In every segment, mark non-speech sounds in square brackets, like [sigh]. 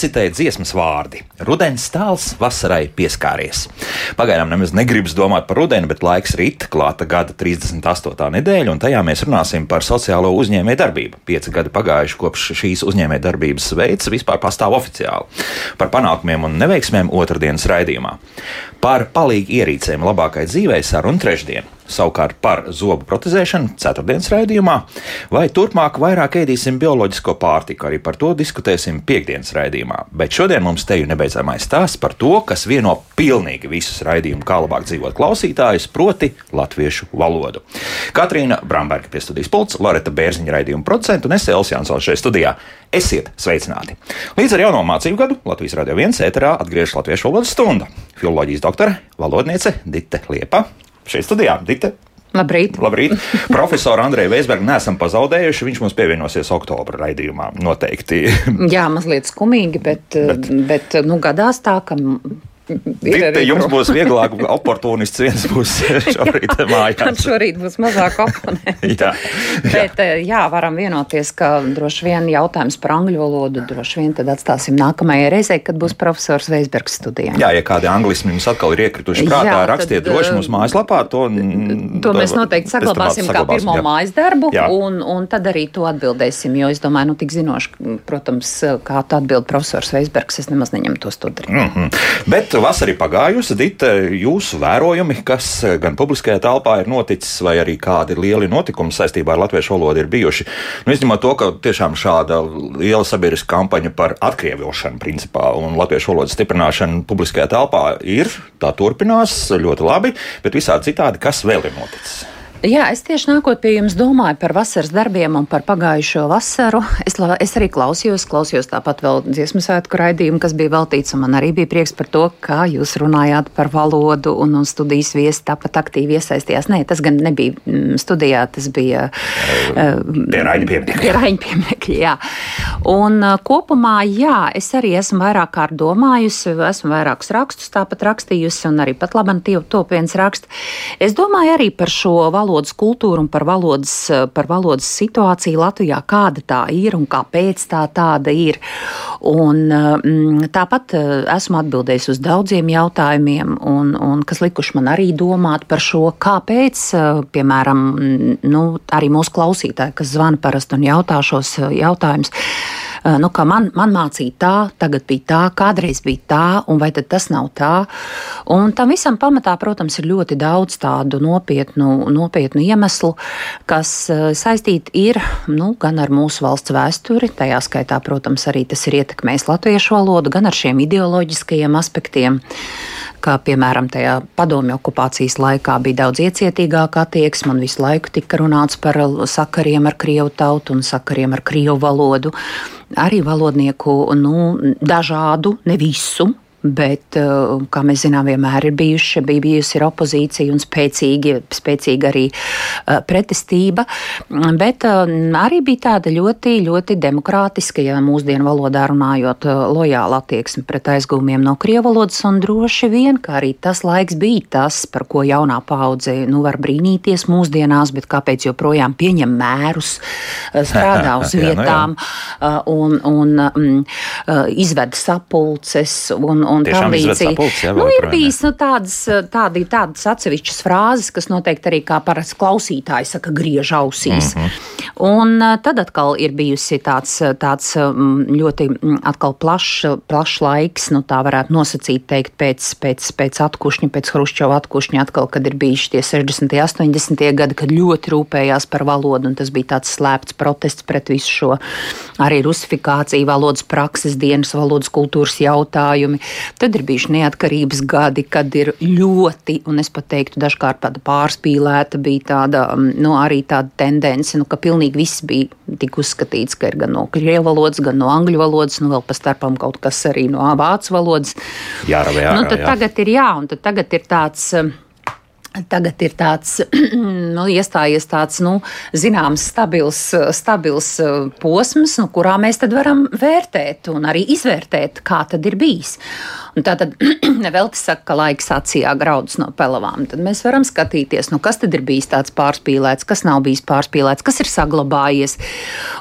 Jācitē dziesmas vārdi. Rudens stāls vasarai pieskāries. Pagaidām nemaz negribas domāt par rudeni, bet laiks rīt, klāta gada 38. nedēļa, un tajā mēs runāsim par sociālo uzņēmēju darbību. Pieci gadi pagājuši kopš šīs uzņēmēju darbības veids vispār pastāv oficiāli. Par panākumiem un neveiksmēm otrdienas raidījumā. Par palīgu ierīcēm labākai dzīvei sarunu trešdien savukārt par zobu protezēšanu ceturtdienas raidījumā, vai turpmāk vairāk ēdīsim bioloģisko pārtiku. Arī par to diskutēsim piekdienas raidījumā. Bet šodien mums te ir nebeidzamais stāsts par to, kas vieno pilnīgi visus raidījumu, kā labāk dzīvot klausītājus, proti latviešu valodu. Katrīna Bramberga pie studijas pults, Loreta Bērziņa raidījuma procentu un es Elsijas Jansons šeit studijā. Esiet sveicināti! Līdz ar jauno mācību gadu Latvijas Radio 1 ēterā atgriežas Latviešu valodas stunda. Filoloģijas doktore, valodniece Dite Liepa šeit studijā. Dita. Labrīt. Labrīt. Profesoru Andreju Veisbergu neesam pazaudējuši. Viņš mums pievienosies oktobra raidījumā. Noteikti. Jā, mazliet skumīgi, bet, bet, bet nu, gadās tā, ka Dite, jums būs vieglāk, oportunists viens būs [laughs] šorīt mājās. Man šorīt būs mazāk oponenti. jā, [laughs] jā. Bet jā, varam vienoties, ka droši vien jautājums par angļu valodu droši vien tad atstāsim nākamajai reizei, kad būs profesors Veisbergs studijā. Jā, ja kādi anglismi jums atkal ir iekrituši prātā, jā, rakstiet tad, droši mums mājaslapā. To, to mēs noteikti saglabāsim kā pirmo jā. mājas darbu, jā. un, un tad arī to atbildēsim, jo es domāju, nu tik zinoši, protams, kā tu atbild profesors Veisbergs, es nemaz neņemu tos to darīt. Mm -hmm. Bet vasara ir pagājusi, Dita, jūsu vērojumi, kas gan publiskajā telpā ir noticis, vai arī kādi lieli notikumi saistībā ar latviešu valodu ir bijuši. Nu, izņemot to, ka tiešām šāda liela sabiedriska kampaņa par atkrievošanu, principā, un latviešu valodas stiprināšanu publiskajā telpā ir, tā turpinās ļoti labi, bet visādi citādi, kas vēl ir noticis? Jā, es tieši nākot pie jums domāju par vasaras darbiem un par pagājušo vasaru. Es, es arī klausījos, klausījos tāpat vēl dziesmu svētku raidījumu, kas bija veltīts, un man arī bija prieks par to, kā jūs runājāt par valodu un, un studijas viesi tāpat aktīvi iesaistījās. Nē, tas gan nebija mm, studijā, tas bija pie Raņa pieminekļa. Pie Raņa pieminekļa, jā. Un kopumā, jā, es arī esmu vairāk kārt domājusi, esmu vairākus rakstus tāpat rakstījusi, un arī pat labam top viens raksts. Es domāju arī par šo valodu valodas kultūru un par valodas, par valodas situāciju Latvijā, kāda tā ir un kāpēc tā tāda ir. Un, mm, tāpat eh, esmu atbildējis uz daudziem jautājumiem, un, un kas likuši man arī domāt par šo, kāpēc, eh, piemēram, mm, nu, arī mūsu klausītāji, kas zvana parasti un jautā šos eh, jautājumus nu, ka man, man mācīja tā, tagad bija tā, kādreiz bija tā, un vai tas nav tā. Un tam visam pamatā, protams, ir ļoti daudz tādu nopietnu, nopietnu iemeslu, kas saistīti ir nu, gan ar mūsu valsts vēsturi, tajā skaitā, protams, arī tas ir ietekmējis latviešu valodu, gan ar šiem ideoloģiskajiem aspektiem kā piemēram tajā padomju okupācijas laikā bija daudz iecietīgāka attieksme, un visu laiku tika runāts par sakariem ar krievu tautu un sakariem ar krievu valodu. Arī valodnieku nu, dažādu, ne visu, Bet, eh, kā mēs zinām, vienmēr ir bijuši, bija bijusi ir opozīcija un spēcīga, spēcīga arī eh, pretestība. Bet eh, arī bija tāda ļoti, ļoti demokrātiska, ja mūsdienu valodā runājot, lojāla attieksme pret aizgūmiem no krievu valodas. Un droši vien, ka arī tas laiks bija tas, par ko jaunā paudze nu, var brīnīties mūsdienās, bet kāpēc joprojām pieņem mērus, strādā uz vietām [laughs] jā, nu jā. un, un um, izved sapulces. Un, un tam līdzīgi. Nu, ir bijis nu, tādas, tādi, tādas atsevišķas frāzes, kas noteikti arī kā parasti klausītāji saka, griež ausīs. Mm -hmm. Un tad atkal ir bijusi tāds, tāds ļoti plašs, plašs laiks, nu, tā varētu nosacīt, teikt, pēc, pēc, pēc atkušņa, pēc Hruščova atkušņa, atkal, kad ir bijuši tie 60. un 80. gadi, kad ļoti rūpējās par valodu, un tas bija tāds slēpts protests pret visu šo arī rusifikāciju, valodas prakses dienas, valodas kultūras jautājumi. Tad ir bijuši neatkarības gadi, kad ir ļoti, un es pat teiktu, dažkārt pat pārspīlēta bija tāda, mm, nu, arī tāda tendence, nu, ka pilnīgi viss bija tik uzskatīts, ka ir gan no krievu valodas, gan no angļu valodas, nu, vēl pa starpam kaut kas arī no vācu valodas. Jā, jā, nu, tad jā. tagad ir jā, un tad tagad ir tāds. Tagad ir tāds [clears throat] nu, iestājies tāds nu, zināms, stabils, stabils uh, posms, nu, kurā mēs varam vērtēt un arī izvērtēt, kā tad ir bijis. Un tā tad [clears throat] vēl te saka, ka laiks acījā graudus no pelavām. Tad mēs varam skatīties, nu, kas tad ir bijis tāds pārspīlēts, kas nav bijis pārspīlēts, kas ir saglabājies.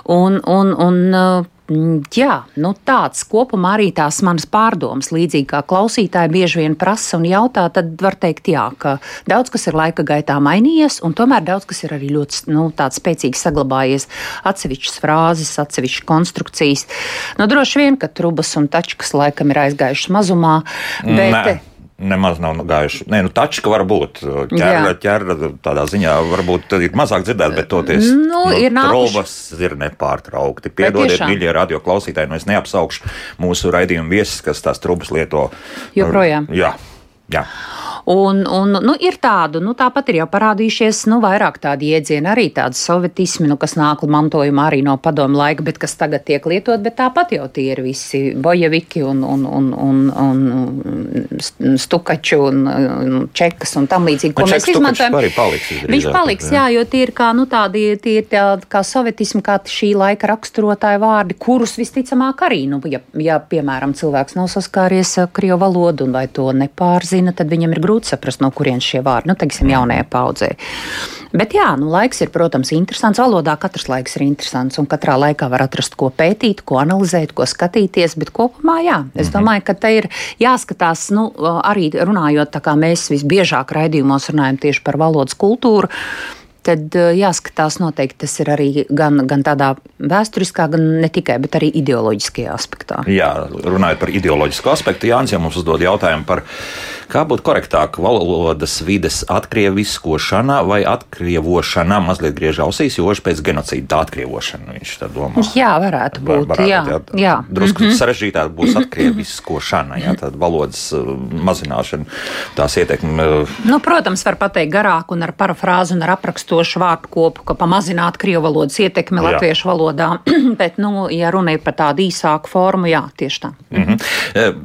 Un, un, un, Mm, jā, nu tāds kopumā arī tās manas pārdomas, līdzīgi kā klausītāji bieži vien prasa un jautā, tad var teikt, jā, ka daudz kas ir laika gaitā mainījies, un tomēr daudz kas ir arī ļoti nu, spēcīgi saglabājies. Atsevišķas frāzes, atsevišķas konstrukcijas. Nu, droši vien, ka trubas un tačkas laikam ir aizgājušas mazumā, bet. Nē nemaz nav gājuši. Nē, nu, taču, ka varbūt ķēra, ķēra tādā ziņā varbūt ir mazāk dzirdēt, bet toties nu, nu, ir trobas ir nepārtraukti. Piedodiet, mīļie radio klausītāji, nu es neapsaukšu mūsu raidījumu viesis, kas tās trubas lieto. Joprojām. Jā. Jā. Un, un, nu, ir tādu, nu, tāpat ir jau parādījušies nu, vairāk tādi jēdzieni, arī tādi sovietismi, nu, kas nāk mantojumā arī no padomu laika, bet kas tagad tiek lietot, bet tāpat jau tie ir visi bojeviki un, un, un, un, un stukači un, un čekas un tam līdzīgi, ko mēs izmantojam. Paliks, Viņš paliks, jā, jo tie ir kā, nu, tādi, tie ir tādi kā sovietismi, kā šī laika raksturotāji vārdi, kurus visticamāk arī, nu, ja, ja piemēram, cilvēks nav saskāries krievu valodu un vai to nepārzina, tad viņam ir grūti grūti saprast, no kurienes šie vārdi, nu, teiksim, jaunajai paudzei. Bet jā, nu, laiks ir, protams, interesants. Valodā katrs laiks ir interesants, un katrā laikā var atrast, ko pētīt, ko analizēt, ko skatīties. Bet kopumā, jā, es mhm. domāju, ka te ir jāskatās, nu, arī runājot, tā kā mēs visbiežāk raidījumos runājam tieši par valodas kultūru tad jāskatās noteikti tas ir arī gan, gan tādā vēsturiskā, gan ne tikai, bet arī ideoloģiskajā aspektā. Jā, runājot par ideoloģisku aspektu, Jānis jau mums uzdod jautājumu par Kā būtu korektāk valodas vides atkrieviskošana vai atkrievošana? Mazliet griež ausīs, jo pēc genocīda atkrievošana viņš tā domā. Jā, varētu būt. Var, varētu, jā, jā. jā. Drusku mm -hmm. sarežģītāk būs atkrieviskošana, jā, tāda valodas uh, mazināšana, tās ietekme. Uh, nu, protams, var pateikt garāk un ar parafrāzi un ar aprakstošu vārdu kopu, ka pamazināt krievu valodas ietekmi jā. latviešu valodā. [clears throat] Bet, nu, ja runa ir par tādu īsāku formu, jā, tieši tā. Mm -hmm.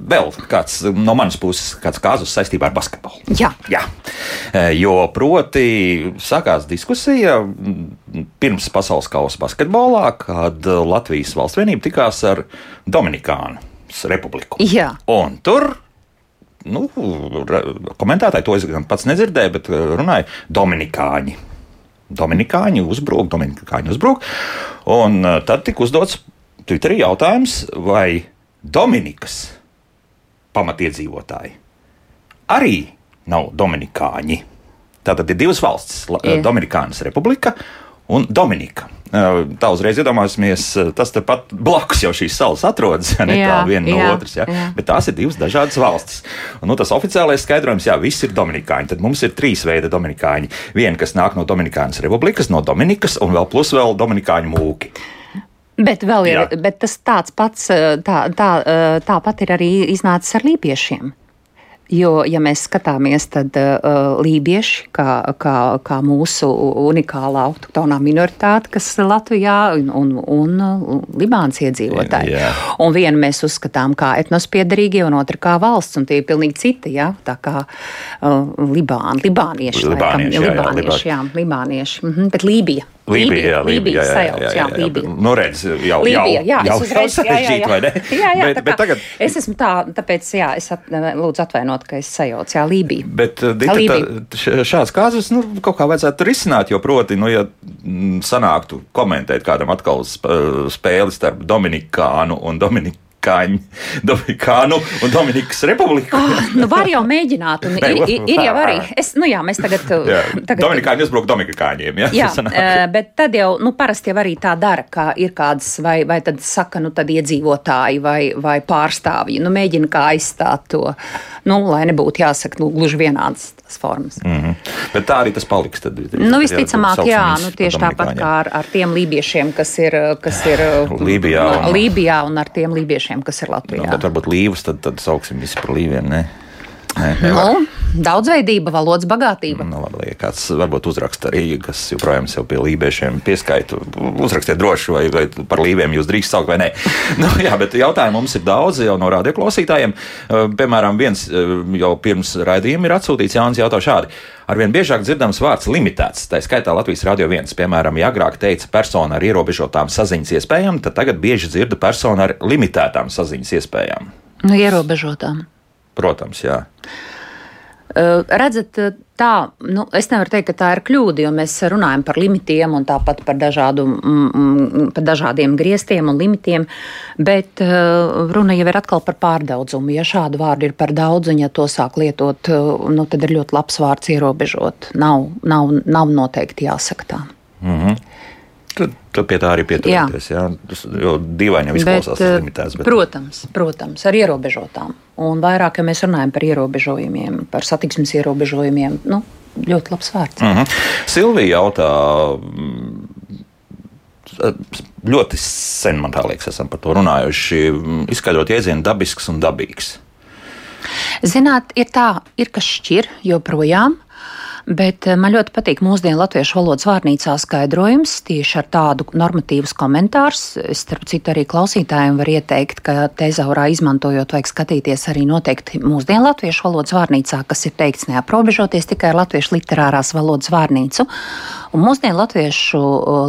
Vēl kāds no manas puses, kāds kāzus saistībā ar basketbolu. Jā. Jā. E, jo proti sākās diskusija pirms pasaules kausa basketbolā, kad Latvijas valsts vienība tikās ar Dominikānu republiku. Jā. Un tur nu, komentētāji to es gan pats nedzirdēju, bet runāja Dominikāņi. Dominikāņi uzbrūk, Dominikāņi uzbrūk. Un e, tad tika uzdots Twitterī jautājums, vai Dominikas pamatiedzīvotāji arī nav dominikāņi. Tātad ir divas valstis - Dominikānas republika un Dominika. Tā uzreiz iedomāsimies, tas tepat blakus jau šīs salas atrodas, [laughs] ne tā viena no jā, otras. Ja? Jā. Bet tās ir divas dažādas valstis. Un, nu, tas oficiālais skaidrojums, jā, viss ir dominikāņi. Tad mums ir trīs veidi dominikāņi. Viena, kas nāk no Dominikānas republikas, no Dominikas, un vēl plus vēl dominikāņu mūki. Bet, ir, jā. bet tas tāds pats, tā, tā, tāpat ir arī iznācis ar līpiešiem. Jo, ja mēs skatāmies, tad uh, lībieši, kā, kā, kā mūsu unikālā autoktonā minoritāte, kas ir Latvijā, un, un, un Libānas iedzīvotāji. Yeah. Un vienu mēs uzskatām kā etnospiedarīgie, un otru kā valsts, un tie ir pilnīgi citi, jā, tā kā uh, Libāna, libānieši, libānieši, laikam, jā, jā, libānieši, jā, libānieši, mhm, bet Lībija. Lībija, Lībija, jā, jā, jā, jā, Lībija. Nu, redz, jau, Lībija, jā, jau, jau, jau sarežģīt, vai ne? Jā, jā, bet, bet tagad... Es esmu tā, tāpēc, jā, es at, lūdzu atvainot, ka es sajaucu, jā, Lībija. Bet, uh, Dita. Tā, šāds kāzus, nu, kaut kā vajadzētu risināt, jo proti, nu, ja mm, sanāktu komentēt kādam atkal spēli starp Dominikānu un Dominiku Dominikāņu, [laughs] Dominikānu un Dominikas republiku. Oh, nu var jau mēģināt, un [laughs] ir, ir, ir jau arī. Es, nu jā, mēs tagad. jā. tagad Dominikāņi uzbruk Dominikāņiem, jā? Jā, uh, bet tad jau, nu parasti jau arī tā dara, ka ir kādas, vai, vai tad saka, nu tad iedzīvotāji vai, vai pārstāvji, nu mēģina kā aizstāt to, nu, lai nebūtu jāsaka, nu, gluži vienādas tās formas. Mm -hmm. Bet tā arī tas paliks. Tad, nu, visticamāk, jā, nu, tieši tāpat kā ar, ar tiem lībiešiem, kas ir, kas ir Lībijā, un, Lībijā un ar tiem lībiešiem, kas ir Latvijā. Nu, varbūt līvus, tad, tad sauksim visi par līviem, ne? Nē, nu, daudzveidība, valodas bagātība. Nu, labi, ja kāds varbūt uzraksta arī, kas joprojām sev pie lībiešiem pieskaita, uzrakstiet droši, vai, vai par līviem jūs drīkst saukt vai nē. [laughs] nu, jā, bet jautājumu mums ir daudz jau no radioklausītājiem. Piemēram, viens jau pirms raidījuma ir atsūtīts Jānis jautā šādi. Arvien biežāk dzirdams vārds limitēts, tā skaitā Latvijas radio viens. Piemēram, ja agrāk teica persona ar ierobežotām saziņas iespējām, tad tagad bieži dzirdu personu ar limitētām saziņas iespējām. Nu, ierobežotām. Protams, jā. Redzat, tā, nu, es nevaru teikt, ka tā ir kļūda, jo mēs runājam par limitiem un tāpat par, dažādu, mm, par dažādiem griestiem un limitiem, bet runa jau ir atkal par pārdaudzumu. Ja šādu vārdu ir par daudz, un ja to sāk lietot, nu, tad ir ļoti labs vārds ierobežot. Nav, nav, nav noteikti jāsaka tā. Mm -hmm. Tad, tad pie tā arī pieturēties. Jā. Jā. Tas jau dīvaini jau izklausās bet, limitēts. Bet... Protams, protams, ar ierobežotām. Un vairāk, ja mēs runājam par ierobežojumiem, par satiksmes ierobežojumiem, nu, ļoti labs vārds. Mm -hmm. Silvija jautā. Ļoti sen man liekas, esam par to runājuši. Izskaidrot jēdzienu dabisks un dabīgs. Zināt, ir tā, ir kas šķir joprojām. Bet eh, man ļoti patīk mūsdienu latviešu valodas vārnīcā skaidrojums tieši ar tādu normatīvas komentārs. Es, starp citu, arī klausītājiem var ieteikt, ka tezaurā izmantojot, vajag skatīties arī noteikti mūsdienu latviešu valodas vārnīcā, kas ir teikts neaprobežoties tikai ar latviešu literārās valodas vārnīcu. Un mūsdienu latviešu,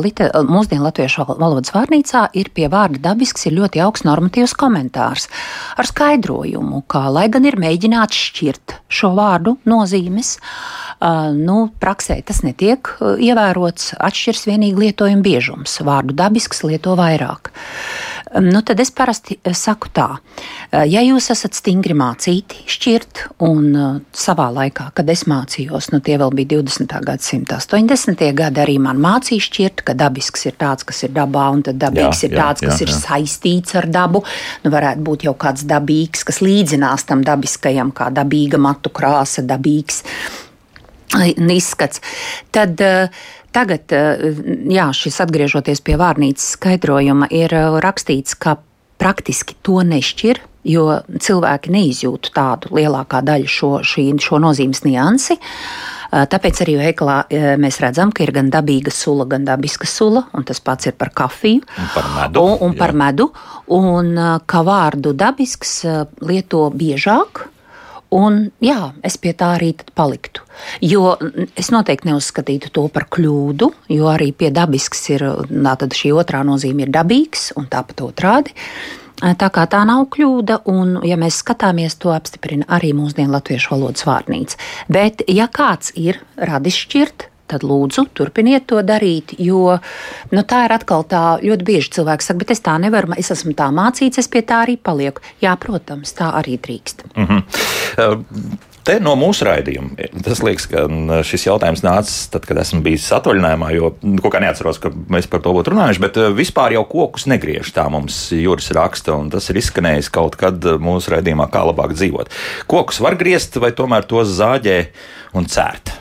liter, mūsdienu latviešu valodas vārnīcā ir pie vārda dabisks ir ļoti augsts normatīvs komentārs ar skaidrojumu, kā lai gan ir mēģināts šķirt šo vārdu nozīmes, nu, praksē tas netiek ievērots, atšķirs vienīgi lietojuma biežums. Vārdu dabisks lieto vairāk. Nu, tad es parasti saku tā, ja jūs esat stingri mācīti šķirt, un savā laikā, kad es mācījos, nu tie vēl bija 20. gadsimta 80 gadi arī man mācīja šķirt, ka dabisks ir tāds, kas ir dabā, un tad dabīgs jā, ir tāds, jā, kas jā, ir jā. saistīts ar dabu. Nu, varētu būt jau kāds dabīgs, kas līdzinās tam dabiskajam, kā dabīga matu krāsa, dabīgs izskats. Tad, Tagad, jā, šis atgriežoties pie vārnīcas skaidrojuma, ir rakstīts, ka praktiski to nešķir, jo cilvēki neizjūt tādu lielākā daļa šo, šī, šo nozīmes niansi. Tāpēc arī veikalā mēs redzam, ka ir gan dabīga sula, gan dabiska sula, un tas pats ir par kafiju un par medu. Un, un par medu un kā vārdu dabisks lieto biežāk. Un, jā, es pie tā arī paliktu. Jo es noteikti neuzskatītu to par kļūdu, jo arī pie dabisks ir šī otrā nozīme, ir dabīgs un tāpat otrādi. Tā kā tā nav kļūda, un, ja mēs skatāmies, to apstiprina arī mūsdienu latviešu valodas vārnīca. Bet, ja kāds ir radis šķirt, tad lūdzu, turpiniet to darīt. Jo nu, tā ir atkal tā, ļoti bieži cilvēki saka, bet es tā nevaru, es esmu tā mācīts, es pie tā arī palieku. Jā, protams, tā arī drīkst. Mm -hmm. Te no mūsu raidījuma tas liekas, ka šis jautājums nācis tad, kad esmu bijis atvaļinājumā, jo nu, kaut kā neatceros, ka mēs par to būtu runājuši, bet vispār jau kokus negriež. Tā mums jūras raksta, un tas ir izskanējis kaut kad mūsu raidījumā, kā labāk dzīvot. Kokus var griezt, vai tomēr tos zāģē un cērt?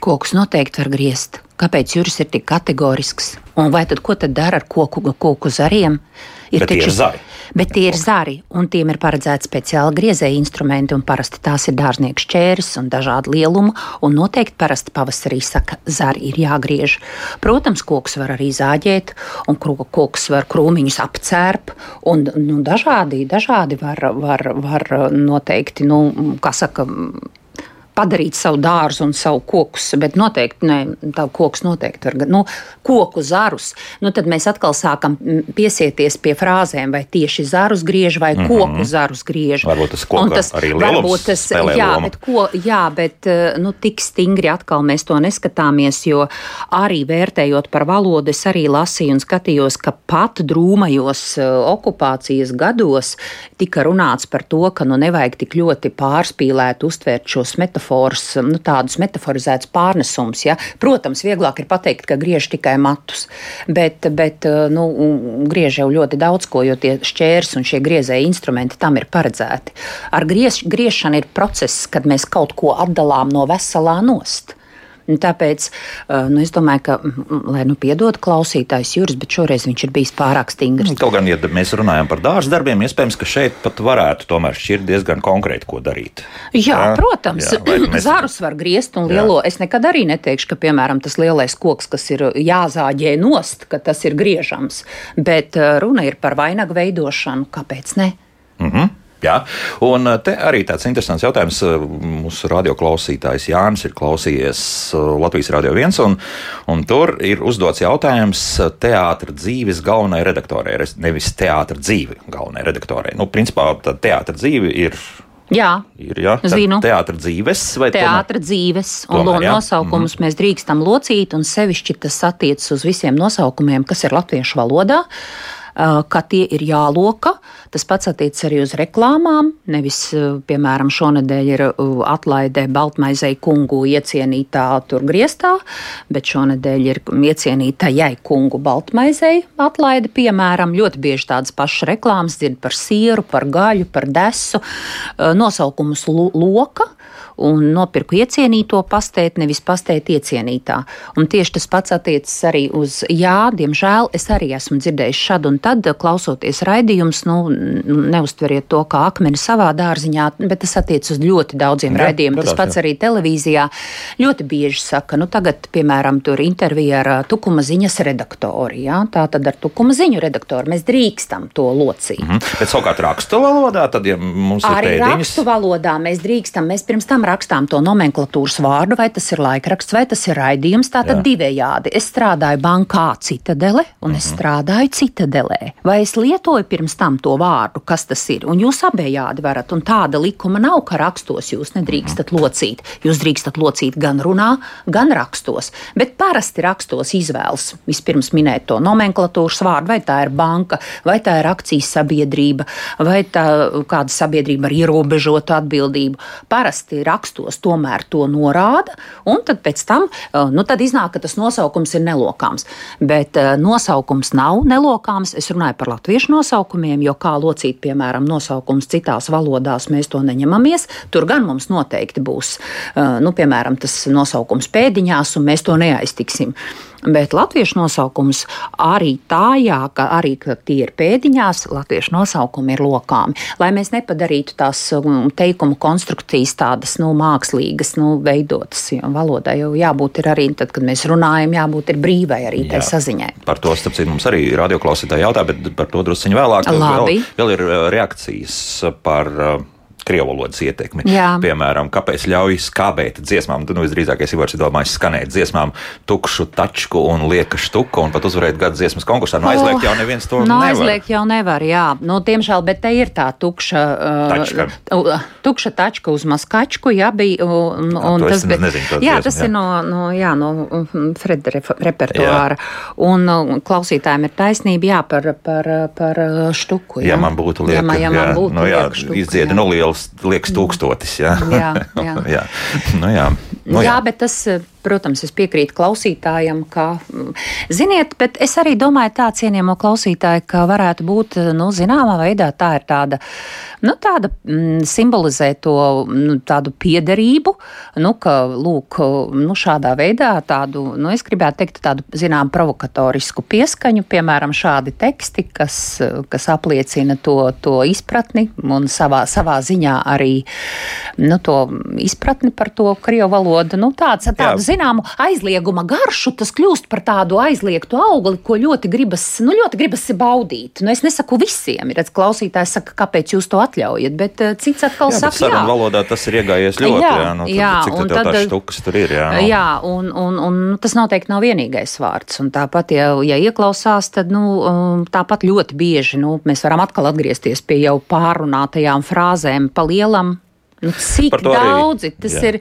Kokus noteikti var griezt. Kāpēc jūras ir tik kategorisks? Un vai tad ko tad dara ar koku, koku zariem? Ir bet taču, ir zari. Bet tie ir zari, un tiem ir paredzēti speciāli griezēji instrumenti, un parasti tās ir dārznieku šķērs un dažādu lielumu, un noteikti parasti pavasarī saka, zari ir jāgriež. Protams, koks var arī zāģēt, un koks var krūmiņus apcērp, un nu, dažādi, dažādi var, var, var noteikti, nu, kā saka, padarīt savu dārzu un savu kokus, bet noteikti ne, tā koks noteikti var, nu, koku zarus. Nu, tad mēs atkal sākam piesieties pie frāzēm, vai tieši zarus griež vai mm -hmm. koku zarus griež. Varbūt tas koks tas, arī varbūt tas, jā, loma. bet, ko, jā, bet eh, nu, tik stingri atkal mēs to neskatāmies, jo arī vērtējot par valodu, es arī lasīju un skatījos, ka pat drūmajos eh, okupācijas gados tika runāts par to, ka nu nevajag tik ļoti pārspīlēt uztvērt šos metaforus metafors, nu, tādus metaforizētus pārnesumus. Ja? Protams, vieglāk ir pateikt, ka griež tikai matus, bet, bet nu, griež jau ļoti daudz ko, jo tie šķērs un šie griezēji instrumenti tam ir paredzēti. Ar griez, griešanu ir process, kad mēs kaut ko atdalām no veselā nost. Nu, tāpēc nu, es domāju, ka, lai nu piedod klausītājs Juris, bet šoreiz viņš ir bijis pārāk stingrs. Kaut gan, ja mēs runājam par dārza darbiem, iespējams, ka šeit pat varētu tomēr šķirt diezgan konkrēti, ko darīt. Jā, jā protams, jā, mēs... zarus var griezt un lielo. Jā. Es nekad arī neteikšu, ka, piemēram, tas lielais koks, kas ir jāzāģē nost, ka tas ir griežams, bet runa ir par vainagu veidošanu. Kāpēc ne? Mm -hmm. Jā, un eh, te arī tāds interesants jautājums. Eh, mūsu radioklausītājs Jānis ir klausījies eh, Latvijas Rādio 1, un, un tur ir uzdots jautājums teātris dzīves galvenajai redaktorei, nevis teātris dzīve galvenajai redaktorei. Nu, principā teātris dzīve ir Jā, ir jā, zinu. Teātris dzīves vai teātris dzīves, un Tomēr, nosaukumus mm -hmm. mēs drīkstam locīt, un sevišķi tas attiecas uz visiem nosaukumiem, kas ir latviešu valodā. uh, Ka tie ir jāloka. Tas pats attiecas arī uz reklāmām. Nevis, uh, piemēram, šonadēļ ir uh, atlaide Baltmaizei kungu iecienītā tur griestā, bet šonadēļ ir iecienīta jai kungu Baltmaizei atlaide, piemēram. Ļoti bieži tādas pašas reklāmas dzird par sieru, par gaļu, par desu, nosaukumus lo- loka un nopirku iecienīto pastēt, nevis pastēt iecienītā. Un tieši tas pats attiecas arī uz, jā, diemžēl es arī esmu dzirdējis šad un tad, klausoties raidījumus, nu, neustveriet to kā akmeni savā dārziņā, bet tas attiecas uz ļoti daudziem Jā, raidījumiem. Tas pats jā. arī televīzijā ļoti bieži saka, nu tagad, piemēram, tur intervija ar ā, Tukuma ziņas redaktori, jā, tā tad ar Tukuma ziņu redaktoru mēs drīkstam to locīt. Mhm. Bet savukārt rakstu valodā, tad, ja mums ir Arī pēdiņas, rakstu valodā mēs drīkstam, mēs pirms tam rakstām to nomenklatūras vārdu, vai tas ir laikraksts, vai tas ir raidījums. Tā tad divējādi. Es strādāju bankā Citadele, un es strādāju Citadelē. Vai es lietoju pirms tam to vārdu, kas tas ir? Un jūs abējādi varat, un tāda likuma nav, ka rakstos jūs nedrīkstat locīt. Jūs drīkstat locīt gan runā, gan rakstos. Bet parasti rakstos izvēlas vispirms minēt to nomenklatūras vārdu, vai tā ir banka, vai tā ir akcijas sabiedrība, vai tā kāda sabiedrība ar ierobežotu atbildību. Parasti rakstos tomēr to norāda, un tad pēc tam eh, nu, tad iznāk, ka tas nosaukums ir nelokāms. Bet eh, nosaukums nav nelokāms. Es runāju par latviešu nosaukumiem, jo kā locīt, piemēram, nosaukums citās valodās, mēs to neņemamies. Tur gan mums noteikti būs, eh, nu, piemēram, tas nosaukums pēdiņās, un mēs to neaiztiksim. Bet latviešu nosaukums arī tā, jā, ka arī ka tie ir pēdiņās, latviešu nosaukumi ir lokāmi. Lai mēs nepadarītu tās um, teikumu konstrukcijas tādas nu, mākslīgas, nu, veidotas, jo valodai jau jābūt ir arī, tad, kad mēs runājam, jābūt ir brīvai arī tai saziņai. Par to starp citu mums arī radioklausītāji jautā, bet par to druskuļi vēlāk. Labi. Vēl, vēl ir uh, reakcijas par uh, krievu valodas ietekmi. Jā. Piemēram, kāpēc ļauj skābēt dziesmām, nu, visdrīzākais ir domājis skanēt dziesmām tukšu tačku un lieka štuku un pat uzvarēt gada dziesmas konkursā. Nu, aizliegt jau neviens to Nu, nevar. aizliegt jau nevar, jā. Nu, diemžēl, bet te ir tā tukša, Tačka. uh, tukša tačka uz maskačku, jā, bija. Un, Jā, un es tas, bet, nezinu, jā, dziesmu, tas jā. ir no, no, jā, no mm, Freda repertuāra. Un uh, klausītājiem ir taisnība, jā, par, par, par uh, štuku. Jā. Ja man būtu lieka, ja man, ja man būtu nu, jā, lieka štuka, izdziedi jā. no lielas, liekas tūkstotis. Jā, Jā, jā. [laughs] jā. Nu, jā. Nu, jā, bet tas, eh, protams, es piekrītu klausītājam, ka, mm, ziniet, bet es arī domāju, tā cienījamo klausītāju, ka varētu būt, nu, zināmā veidā tā ir tāda, nu, tāda mm, simbolizē to nu, tādu piederību, nu, ka, lūk, nu, šādā veidā tādu, nu, es gribētu teikt, tādu, zinām, provokatorisku pieskaņu, piemēram, šādi teksti, kas, kas apliecina to, to izpratni un savā, savā ziņā arī, nu, to izpratni par to krievu valodu, nu, tāds, tādu, zināmu aizlieguma garšu, tas kļūst par tādu aizliegtu augli, ko ļoti gribas, nu, ļoti gribas baudīt. Nu, es nesaku visiem, ir klausītājs saka, kāpēc jūs to atļaujat, bet eh, cits atkal Jā, saka, jā. valodā tas ir iegājies ļoti. Jā, Jā, nu, tad, jā, cik tad tad- tās štukas tur ir? Jā, nu. Jā, un, un, un tas noteikti nav vienīgais vārds. Un tāpat, ja, ja ieklausās, tad nu, um, tāpat ļoti bieži nu, mēs varam atkal atgriezties pie jau pārunātajām frāzēm pa lielam. Nu, cik daudzi tas jā. ir?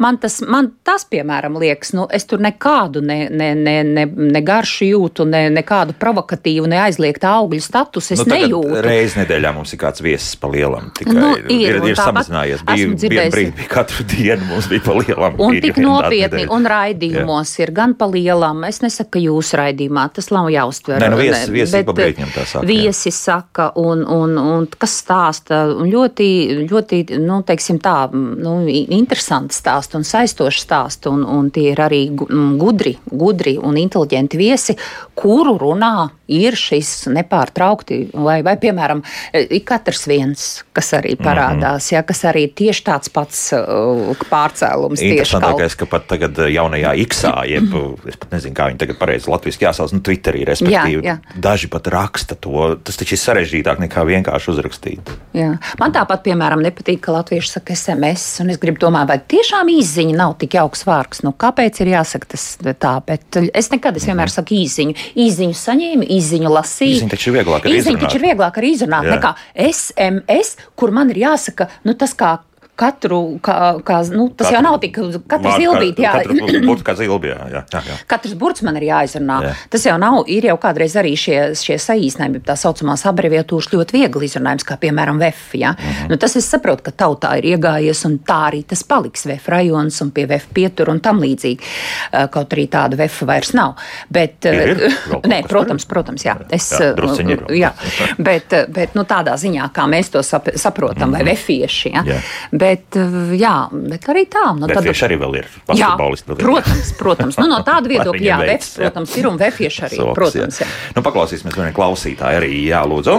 Man tas, man tas, piemēram, liekas, nu, es tur nekādu ne, ne, ne, ne, ne garšu jūtu, ne, nekādu provokatīvu, ne aizliegtu augļu statusu. Es Nu, nejūtu. Reizes nedēļā mums ir kāds viesis pa lielam. Tikai Nu, ir, ir, ir, samazinājies. Bija viena brīdi, bija katru dienu mums bija pa lielam. Un tik nopietni, nedēļa. un raidījumos ir gan pa lielam. Es nesaku, ka jūsu raidījumā tas nav jāuztver. Nē, nu, saka, jā. Viesi saka, un, un, un kas stāsta, un ļoti, ļoti, nu, teiksim tā, nu, interesanti stāsti un saistoši stāsti, un, un tie ir arī gu- mm, gudri, gudri un inteliģenti viesi, kuru runā ir šis nepārtraukti, vai, vai piemēram, ir katrs viens, kas arī Mhm. parādās, ja, kas arī tieši tāds pats uh, pārcēlums. tieši kaut Interesantākais, ka pat tagad jaunajā X-ā, jeb es pat nezinu, kā viņi tagad pareizi latviešu jāsauc, nu, Twitterī, respektīvi, Jā, jā. daži pat raksta to. Tas taču ir sarežģītāk nekā vienkārši uzrakstīt. Jā. Man tāpat, piemēram, nepatīk, ka latvieši vienkārši saka SMS, un es gribu domāt, vai tiešām īziņa nav tik jauks vārds. Nu, kāpēc ir jāsaka tas tā? Bet es nekad, es vienmēr saku īziņu. Īziņu saņēmu, īziņu lasīju. Īziņa taču ir vieglāk arī izrunāt. taču ir vieglāk arī izrunāt Jā. nekā SMS, kur man ir jāsaka, nu tas kā katru, kā, kā, nu, tas jau nav tik, katra zilbīte, jā. Katra būtu kā zilbī, jā, jā, jā, jā. Katrs burts man ir jāizrunā. Jā. Jā. Tas jau nav, ir jau kādreiz arī šie, šie saīsinājumi, tā saucamās abreviatūras ļoti viegli izrunājums, kā piemēram VEF. Ja? Mhm. Mm -hmm. nu, tas es saprotu, ka tautā ir iegājies, un tā arī tas paliks VEF rajons un pie VEF pietur un tam līdzīgi. Uh, Kaut arī tāda VEF vairs nav. Bet, Ir? Vēl kaut [laughs] nē, protams, protams, jā. Es, Jā, drusciņi ir jā. Bet, bet nu, tādā ziņā, kā mēs to sap saprotam, mm -hmm. vai vefieši. Ja? Mhm. Jā. Bet, uh, jā, bet arī tā. Nu, Bet tad- arī vēl ir Jā, basketbolisti. ir. protams, protams. Nu, no tāda [laughs] viedokļa, jā, vefs, jā. protams, ir un vefieši arī, Soks, protams. Jā. Nu, paklausīsimies vienai klausītāji arī. Jā, lūdzu.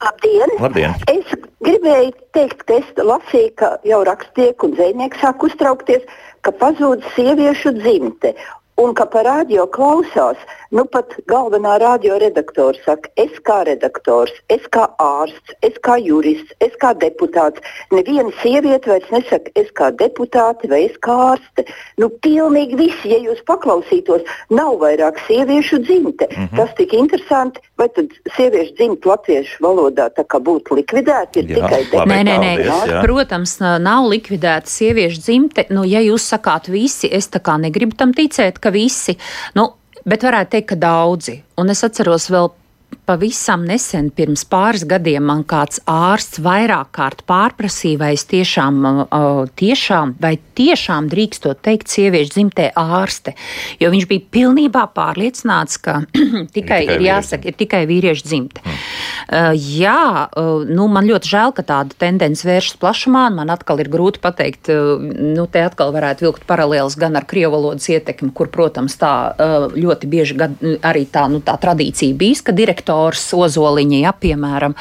Labdien! Labdien. Es gribēju teikt, ka es lasīju, ka jau rakstnieki un zvejnieki sāk uztraukties, ka pazūd sieviešu dzimte. Un ka par radio klausās, nu pat galvenā radioredaktore saka, es kā redaktors, es kā ārsts, es kā jurists, es kā deputāts. Neviena sieviete vairs nesaka, es kā deputāte vai es kā ārste. Nu, pilnīgi visi, ja jūs paklausītos, nav vairāk sieviešu dzimte. Mm -hmm. Tas tik interesanti, vai tad sieviešu dzimte latviešu valodā tā kā būtu likvidēta, ir Jā, tikai labi. Nē, nē, nē. paldies. Protams, nav likvidēta sieviešu dzimte. Nu, ja jūs sakāt visi, es tā kā negribu tam ticēt, ka visi, nu, bet varētu teikt, ka daudzi. Un es atceros vēl. Pavisam nesen, pirms pāris gadiem, man kāds ārsts vairāk kārt pārprasīja, vai es tiešām, tiešām, vai tiešām drīkstot teikt, sieviešu dzimtē ārste. Jo viņš bija pilnībā pārliecināts, ka [clears throat] tikai, tikai ir jāsaka, ir tikai vīriešu dzimte. Mm. Uh, jā, uh, nu, man ļoti žēl, ka tāda tendence vēršas plašumā. un Man atkal ir grūti pateikt, uh, nu, te atkal varētu vilkt paralēlus gan ar krievu valodas ietekmi, kur, protams, tā uh, ļoti bieži gad, arī tā, nu, tā tradīcija bijis, ka direktors Ozoliņa, ja, piemēram,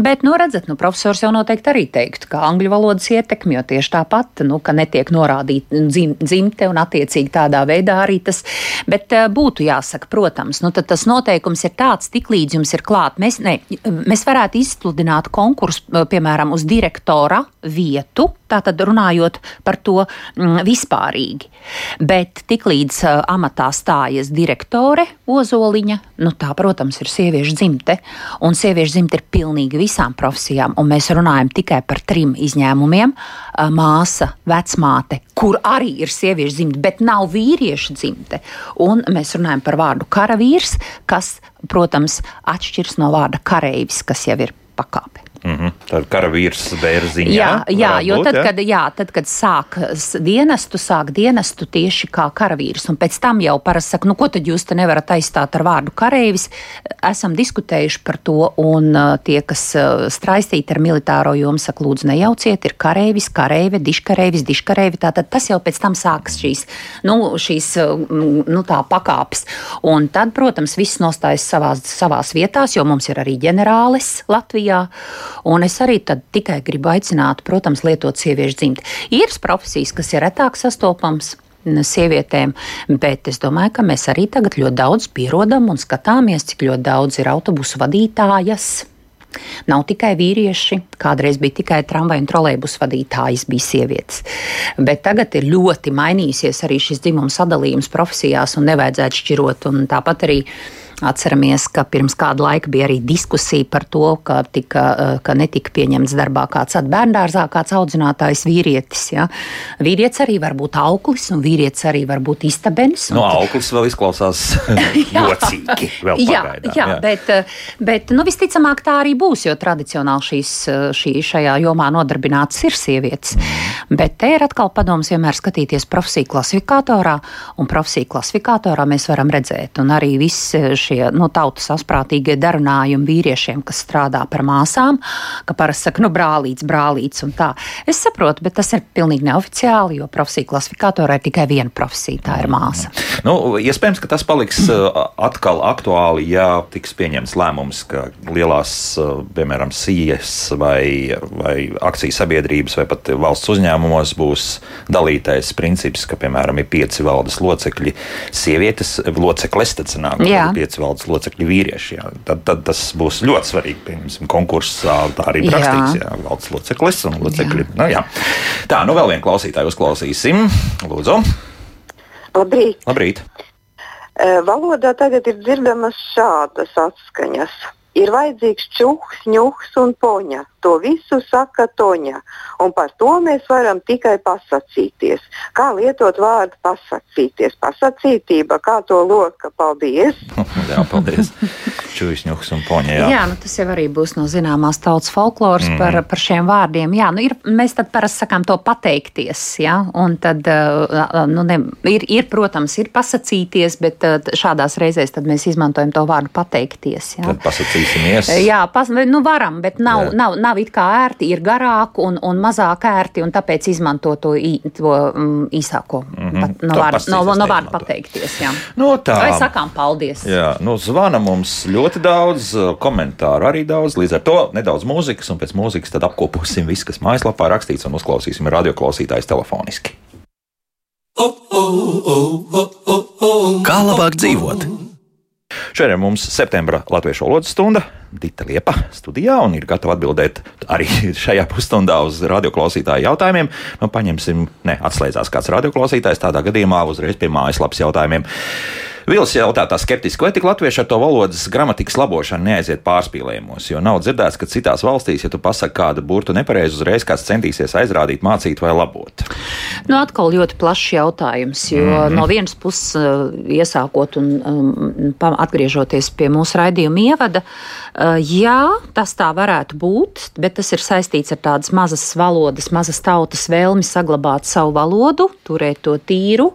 Bet, nu, redzat, nu, profesors jau noteikti arī teiktu, ka angļu valodas ietekme, jo tieši tāpat, nu, ka netiek norādīta dzim, dzimte un attiecīgi tādā veidā arī tas, bet uh, būtu jāsaka, protams, nu, tas noteikums ir tāds, tik līdz jums ir klāt. Mēs, ne, mēs varētu izsludināt konkursu, piemēram, uz direktora vietu, tātad runājot par to mm, vispārīgi. Bet tiklīdz uh, amatā stājas direktore Ozoliņa, nu, tā, protams, ir sieviešu dzimte, un sieviešu dzimte ir pilnīgi visām profesijām, un mēs runājam tikai par trim izņēmumiem - māsa, vecmāte, kur arī ir sieviešu dzimte, bet nav vīriešu dzimte. Un mēs runājam par vārdu karavīrs, kas, protams, atšķirs no vārda kareivis, kas jau ir pakāpe. Mm -hmm. Tā ir karavīrs bērziņā. Jā, jā jo būt, tad, jā? kad, jā, tad, kad sāk dienestu, sāk dienestu tieši kā karavīrs, un pēc tam jau parasti saka, nu, ko tad jūs te nevarat aizstāt ar vārdu kareivis, esam diskutējuši par to, un tie, kas straistīti ar militāro jomu, saka, lūdzu, nejauciet, ir kareivis, kareive, diškareivis, diškareivi, tātad tas jau pēc tam sākas šīs, nu, šīs, nu, tā pakāpes, un tad, protams, viss nostājas savās, savās vietās, jo mums ir arī ģenerālis Latvijā, Un es arī tikai gribu aicināt, protams, lietot sieviešu dzimti. Ir profesijas, kas ir retāk sastopams. Sievietēm, bet es domāju, ka mēs arī tagad ļoti daudz pierodam un skatāmies, cik ļoti daudz ir autobusu vadītājas. Nav tikai vīrieši, kādreiz bija tikai tramvaja un trolēļus vadītājas, bija sievietes. Bet tagad ir ļoti mainījies arī šis dzimuma sadalījums profesijās, un nevajadzētu šķirot. Un tāpat arī Atceramies, ka pirms kāda laika bija arī diskusija par to, ka, tika, eh, ka netika pieņemts darbā kāds bērngārzā, kāds audzinātājs vīrietis. Ja? Vīrietis arī var būt auklis, un vīrietis arī var būt istabenis. No auglis vēl izklausās [laughs] [laughs] jocīgi. Vēl jā, pagaidām, jā, bet, eh, bet nu, visticamāk tā arī būs, jo tradicionāli šīs, eh, šī, šajā jomā nodarbinātas ir sievietes. Mm. Bet te ir atkal padoms vienmēr skatīties profesiju klasifikatorā, un profesiju klasifikatorā mēs varam redzēt, un arī viss šie nu, tautas asprātīgie darunājumi vīriešiem, kas strādā par māsām, ka parasti saka, nu, brālīts, brālīts un tā. Es saprotu, bet tas ir pilnīgi neoficiāli, jo profesiju klasifikatorā ir tikai viena profesija, tā ir māsa. Nu, iespējams, ka tas paliks [clears throat] uh, atkal aktuāli, ja tiks pieņemts lēmums, ka lielās, uh, piemēram, sijas vai, vai akciju sabiedrības vai pat valsts uzņēmumos būs dalītais princips, ka, piemēram, ir pieci valdes locekļi, sievietes locekles, tad sanāk, pieci valdes locekļi vīrieši. Jā. Tad, tad tas būs ļoti svarīgi. Piemēram, konkursā tā arī rakstīts, jā, valdes loceklis un locekļi. Jā. Nu, jā. tā, nu vēl vienu klausītāju uzklausīsim. Lūdzu. Labrīt. Labrīt. Valodā tagad ir dzirdamas šādas atskaņas. Ir vajadzīgs čūks, ņūks un poņa. To visu saka Toņa. Un par to mēs varam tikai pasakīties. Kā lietot vārdu pasakīties? Pasakītība, kā to loka. Paldies! [laughs] jā, paldies! Čūsņuks un poņa. Jā. jā, nu tas jau arī būs no zināmās tautas folkloras mm. par, par šiem vārdiem. Jā, nu ir, mēs tad parasti sakām to pateikties. Jā, un tad, nu, ne, ir, ir, protams, ir pasakīties, bet šādās reizēs mēs izmantojam to vārdu pateikties. Jā. Tad pasakīsimies. Jā, pas, nu varam, bet nav, jā. nav, nav it kā ērti, ir garāk un, un mazāk ērti, un tāpēc izmanto to, ī, to um, īsāko mm -hmm. pat, no, vārda, no, no vārda pateikties. Jā. No tā. Vai sakām paldies? Jā, nu zvana mums ļoti daudz, komentāru arī daudz, līdz ar to nedaudz mūzikas, un pēc mūzikas tad apkoposim visu, kas mājaslapā rakstīts, un uzklausīsim radioklausītājs telefoniski. Kā labāk dzīvot? Šodien mums ir septembra latviešu valodas stunda. Dita Liepa studijā un ir gatava atbildēt arī [laughs] šajā pusstundā uz radioklausītāju jautājumiem. Nu, paņemsim, ne, atslēdzās kāds radioklausītājs, tādā gadījumā uzreiz pie mājaslapas jautājumiem. Vils jautā tā skeptiski, vai tik latvieši ar to valodas gramatikas labošanu neaiziet pārspīlējumos, jo nav dzirdēts, ka citās valstīs, ja tu pasaki kādu burtu nepareizi, uzreiz kāds centīsies aizrādīt, mācīt vai labot. Nu, atkal ļoti plašs jautājums, jo mm -hmm. no vienas puses uh, iesākot un um, atgriežoties pie mūsu raidījuma ievada, jā, tas tā varētu būt, bet tas ir saistīts ar tādas mazas valodas, mazas tautas vēlmi saglabāt savu valodu, turēt to tīru,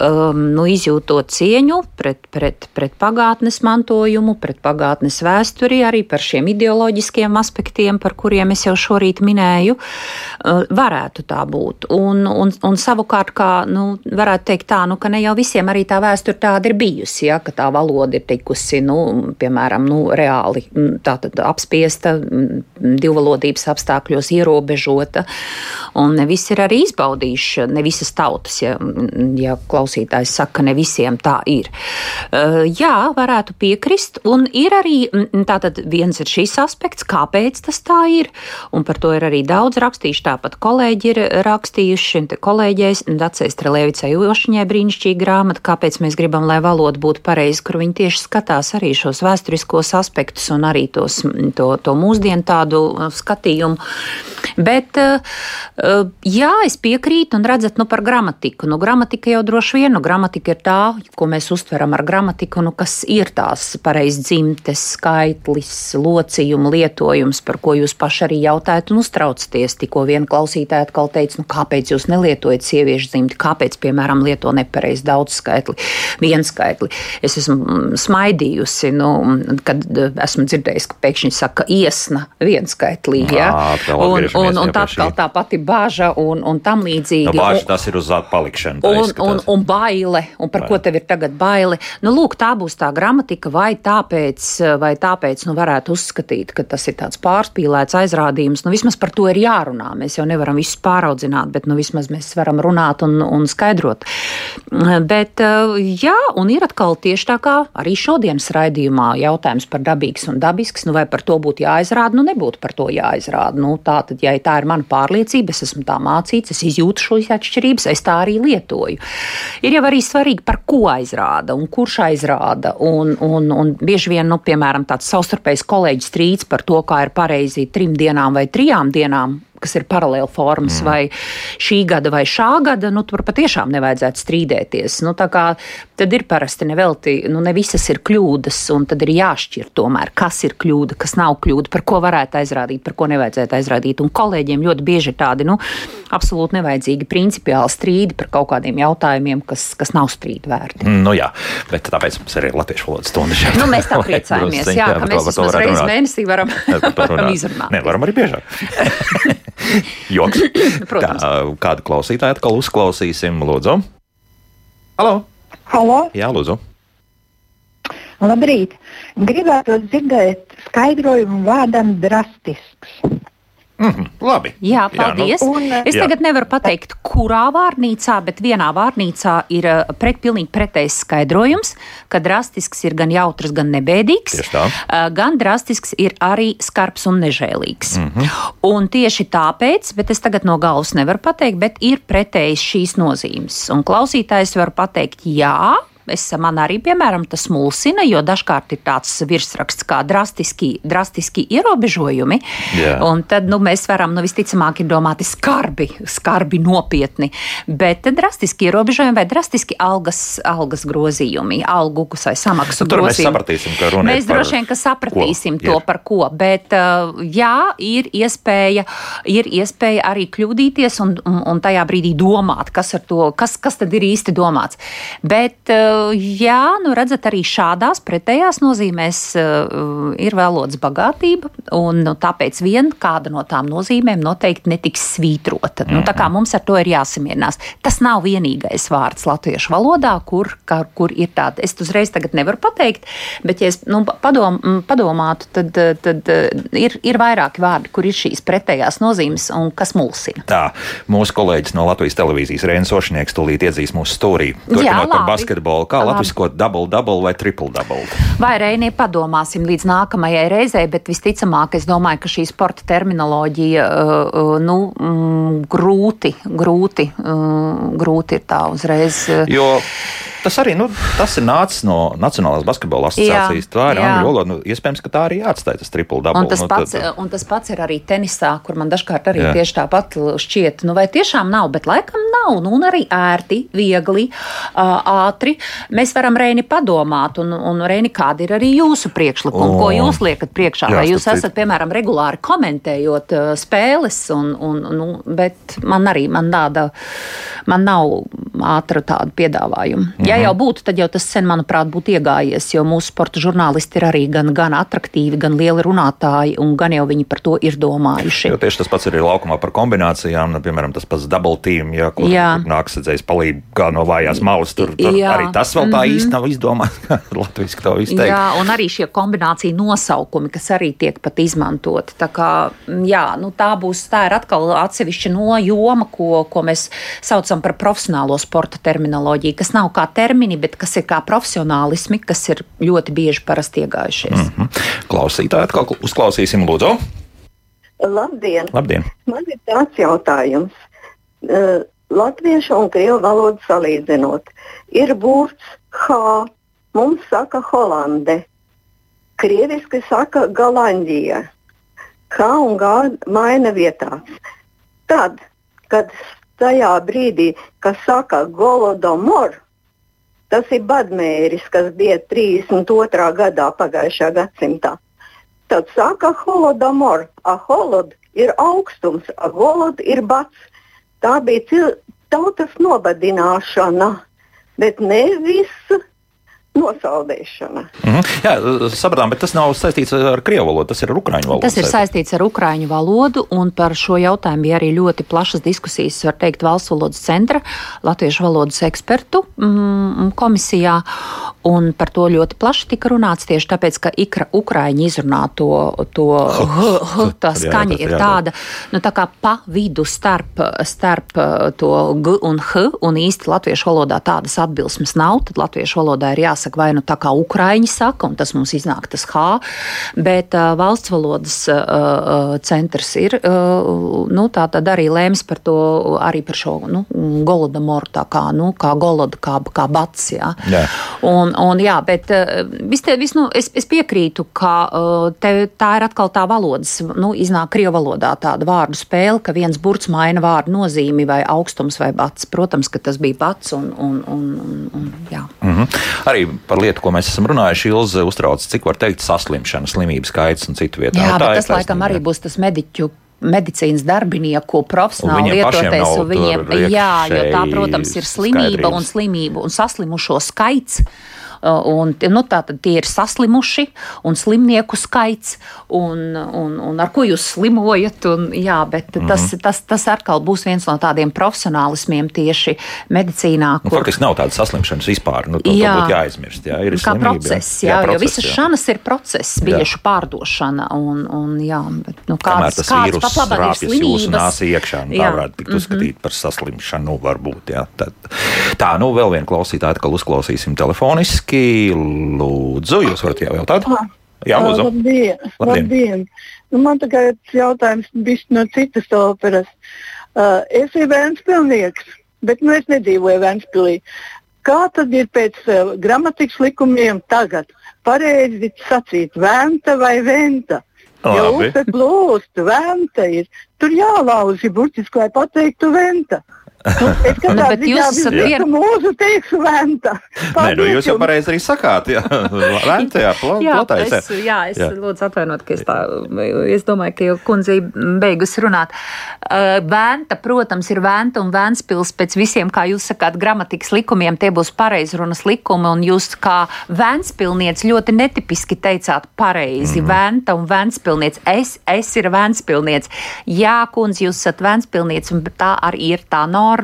um, nu, izjūtot cieņu pret, pret, pret pagātnes mantojumu, pret pagātnes vēsturi, arī par šiem ideoloģiskiem aspektiem, par kuriem es jau šorīt minēju, uh, varētu tā būt. Un, un, un savukārt, kā nu, varētu teikt tā, nu, ka ne jau visiem arī tā vēsture tāda ir bijusi, ja, ka tā valoda ir tikusi, nu, piemēram, nu, reāli tātad apspiesta, divvalodības apstākļos ierobežota, un ne visi ir arī izbaudījuši, ne visas tautas, ja, ja klausītājs saka, ne visiem tā ir. Uh, jā, varētu piekrist. Un ir arī tātad viens ir šis aspekts, kāpēc tas tā ir. Un par to ir arī daudz rakstījuši. Tāpat kolēģi ir rakstījuši. Kolēģis Dacei Strelēvicai Jošiņai brīnišķīga grāmata, kāpēc mēs gribam, lai valoda būtu pareiza, kur viņi tieši skatās arī šos vēsturiskos aspektus un arī tos, to, to mūsdienu tādu skatījumu. Bet, jā, es piekrītu un redzat, nu par gramatiku. Nu, gramatika jau droši vien, nu, gramatika ir tā, ko mēs uztveram ar gramatiku, nu, kas ir tās pareizi dzimtes, skaitlis, locījuma lietojums, par ko jūs paši arī jautājat un uztraucaties. Tikko viena klausītāja atkal teica, nu, kāpēc jūs nelietojat sieviešu dzimti, kāpēc, piemēram, lieto nepareizi daudz skaitli, viens skaitli. Es esmu mm, smaidījusi, nu, kad esmu dzirdējusi, ka pēkšņi saka iesna viens skaitlī, ja? un, un, un tā, tā pati bāža un, un tam līdzīgi. No bāža tas ir uz palikšanu. Un, un, un baile, un par Vai. ko tev ir tagad baili. Nu, lūk, tā būs tā gramatika, vai tāpēc, vai tāpēc nu, varētu uzskatīt, ka tas ir tāds pārspīlēts aizrādījums. Nu, vismaz par to ir jārunā. Mēs jau nevaram visu pāraudzināt, bet nu, vismaz mēs varam runāt un, un skaidrot. Bet, jā, un ir atkal tieši tā kā arī šodienas raidījumā jautājums par dabīgs un dabisks, nu, vai par to būtu jāizrāda, nu, nebūtu par to jāizrāda. Nu, tā tad, ja tā ir mana pārliecība, es esmu tā mācīts, es izjūtu šīs atšķirības, es tā arī lietoju. Ir jau arī svarīgi, par ko aizrāda un kurš aizrāda. Un, un, un bieži vien, nu, piemēram, tāds savstarpējs kolēģis strīds par to, kā ir pareizi trim dienām vai trijām dienām kas ir paralēli formas, mm. vai šī gada vai šā gada, nu, tur patiešām nevajadzētu strīdēties. Nu, kā, tad ir parasti nevelti, nu, ne visas ir kļūdas, un tad ir jāšķir tomēr, kas ir kļūda, kas nav kļūda, par ko varētu aizrādīt, par ko nevajadzētu aizrādīt. Un kolēģiem ļoti bieži ir tādi, nu, absolūti nevajadzīgi principiāli strīdi par kaut kādiem jautājumiem, kas, kas nav strīdu vērti. Mm, nu, jā, bet tāpēc mums arī ir latviešu valodas stunda šeit. Nu, mēs tā priecājamies, jā, ka mēs vismaz reizi mēnesī varam, [laughs] varam izrunāt. Ne, varam arī biežāk. [laughs] Joks. Tā, kādu klausītāju atkal uzklausīsim, Lūdzu? Halo! Halo. Jā, Lūdzu! Labrīt! Gribētu dzirdēt skaidrojumu vārdam drastisks. Mm -hmm, labi. Jā, paldies. Jā, nu, un, es jā. tagad nevaru pateikt, kurā vārnīcā, bet vienā vārnīcā ir uh, pret, pilnīgi pretējs skaidrojums, ka drastisks ir gan jautrs, gan nebēdīgs. Uh, gan drastisks ir arī skarbs un nežēlīgs. Mm -hmm. Un tieši tāpēc, bet es tagad no galvas nevaru pateikt, bet ir pretējas šīs nozīmes. Un klausītājs var pateikt, jā, Es, man arī, piemēram, tas mulsina, jo dažkārt ir tāds virsraksts kā drastiski, drastiski ierobežojumi. Jā. Un tad nu, mēs varam, nu, visticamāk, ir domāti skarbi, skarbi nopietni. Bet drastiski ierobežojumi vai drastiski algas, algas grozījumi, algu vai samaksu nu, grozījumi. Mēs sapratīsim, ka runa mēs droši vien, ka sapratīsim ko? to, ir. par ko. Bet uh, jā, ir iespēja, ir iespēja arī kļūdīties un, un, tajā brīdī domāt, kas, to, kas, kas tad ir īsti domāts. Bet uh, jā, nu redzat, arī šādās pretējās nozīmēs uh, ir valodas bagātība, un nu, tāpēc vien kāda no tām nozīmēm noteikti netiks svītrota. Mm nu, tā kā mhm. mums ar to ir jāsamierinās. Tas nav vienīgais vārds latviešu valodā, kur, kā, kur ir tāda. Es uzreiz nevaru pateikt, bet, ja es nu, padom, padomātu, tad, tad ir, ir vairāki vārdi, kur ir šīs pretējās nozīmes un kas mulsina. Tā, mūsu kolēģis no Latvijas televīzijas Rēns Ošnieks tūlīt iedzīs mūsu stūrī. Turpinot par basketbolu kā latviskot double-double vai triple-double? Vai Reinie padomāsim līdz nākamajai reizei, bet visticamāk, es domāju, ka šī sporta terminoloģija uh, uh, nu, mm, grūti, grūti, uh, grūti ir tā uzreiz. Jo Tas arī nu, tas ir nācis no Nacionālās basketbola asociācijas. Jā, tā ir angļu valoda. Nu, iespējams, ka tā arī jāatstāj tas triple double. Un tas, nu, pats, tad... un tas pats ir arī tenisā, kur man dažkārt arī jā. tieši tāpat šķiet, nu vai tiešām nav, bet laikam nav. Nu, un arī ērti, viegli, ātri. Mēs varam Reini padomāt, un, un Reini, kādi ir arī jūsu priekšlikumi, oh. ko jūs liekat priekšā? Jā, vai jūs esat, piemēram, regulāri komentējot spēles, un, un, nu, bet man arī man tāda, man nav ātra tāda piedāvājuma. Mm. Ja jau būtu, tad jau tas sen, manuprāt, būtu iegājies, jo mūsu sporta žurnālisti ir arī gan, gan attraktīvi, gan lieli runātāji, un gan jau viņi par to ir domājuši. Jo tieši tas pats ir laukumā par kombinācijām, nu, piemēram, tas pats double team, ja, kur, jā. kur nāks redzējis palīdzību no vājās malas. Tur, tur jā. arī tas vēl tā mm -hmm. īsti nav izdomāts, kā [laughs] latviešu to izteikt. Jā, un arī šie kombinācija nosaukumi, kas arī tiek pat izmantoti. Tā kā, jā, nu, tā būs, tā ir atkal atsevišķa no joma, ko, ko mēs saucam par profesionālo sporta terminoloģiju, kas nav kā termini, bet kas ir kā profesionālismi, kas ir ļoti bieži parasti iegājušies. Mm -hmm. Klausītāji, atkal uzklausīsim, lūdzu. Labdien! Labdien. Man ir tāds jautājums. Uh, Latviešu un krievu valodu salīdzinot, ir burts H, mums saka Holande, krieviski saka Galandija. H un G maina vietās. Tad, kad tajā brīdī, kas saka Golodomor, Tas ir badmēris, kas bija 32. gadā pagājušā gadsimtā. Tad saka holodomor, a holod ir augstums, a holod ir bats. Tā bija tautas nobadināšana, bet nevis nosaldēšana. Mm -hmm. Jā, sapratām, bet tas nav saistīts ar krievu valodu, tas ir ar ukrāņu valodu. Tas ir saistīts ar ukrāņu valodu, un par šo jautājumu bija arī ļoti plašas diskusijas, var teikt, valsts valodas centra, latviešu valodas ekspertu mm, komisijā, un par to ļoti plaši tika runāts tieši tāpēc, ka ikra ukrāņi izrunā to, to tā skaņa jā, ir tāda, nu tā kā pa vidu starp, starp to g un h, un īsti latviešu valodā tādas atbilsmes nav, tad latviešu valodā ir jāsaka, jāsaka vai nu tā kā ukrāņi saka, un tas mums iznāk tas H, bet uh, valsts valodas uh, centrs ir uh, nu, arī lēms par to, arī par šo nu, golodamoru, tā kā, nu, kā goloda, kā, kā bats. Jā. Jā. Un, un, jā, bet uh, vis te, vis, nu, es, es piekrītu, ka uh, te, tā ir atkal tā valodas, nu, iznāk krievu valodā tāda vārdu spēle, ka viens burts maina vārdu nozīmi vai augstums vai bats. Protams, ka tas bija bats un, un, un, un, un jā. Mm -hmm. Arī par lietu, ko mēs esam runājuši, Ilze uztrauc, cik var teikt, saslimšana, slimības skaits un citu vietu. Jā, nu, bet tas laikam arī būs tas mediķu medicīnas darbinieku profesionāli lietoties. Viņiem, jā, jo tā, protams, ir slimība skaidrības. un slimību un saslimušo skaits. Uh, un, nu, tātad tie ir saslimuši un slimnieku skaits, un, un, un ar ko jūs slimojat. Un, jā, bet mm -hmm. tas, tas, tas atkal būs viens no tādiem profesionālismiem tieši medicīnā. Nu, kur... Nu, faktiski nav tādas saslimšanas vispār. Nu, to, jā, to būtu jāaizmirst. Jā, ir kā slimība, process, jā, jā, process, jo visas jā. šanas ir process, biežu pārdošana. Un, un, jā, bet, nu, kādas, kādas pat labāk ir rāpjas jūsu nāsī iekšā. Nu, tā Jā. varētu tikt uzskatīt par saslimšanu, varbūt. Jā. Tad, tā, nu vēl viena klausītāja, atkal uzklausīsim telefoniski. Lūdzu, jūs varat jau jautāt? Jā, lūdzu. Labdien! Labdien. Labdien. Nu, man tagad ir jautājums no citas operas. Uh, es esmu Vēnspilnieks, bet nu, es nedzīvoju Vēnspilī. Kā tad ir pēc uh, gramatikas likumiem tagad? Pareizi sacīt, venta vai venta? Labi. upē plūst, venta ir. Tur jālauž, burtiski, lai pateiktu venta. [laughs] Nu, es Nu, bet jūs esat visu vien- mūžu teikšu venta. Nē, nu, jūs jau pareizi arī sakāt, jā, [laughs] Lēmta, jā, pla- Jā, platais. es, jā, es Jā. lūdzu atvainot, ka es tā, es domāju, ka jau kundze beigus runāt. Uh, Vēnta, protams, ir Vēnta un Vēnspils pēc visiem, kā jūs sakāt, gramatikas likumiem, tie būs pareizrunas likumi, un jūs kā Vēnspilniec ļoti netipiski teicāt pareizi. Mm. Vēnta un Vēnspilniec. Es, es ir Vēnspilniec. Jā, kundze, jūs esat Vēnspilniec, un tā arī ir tā norma.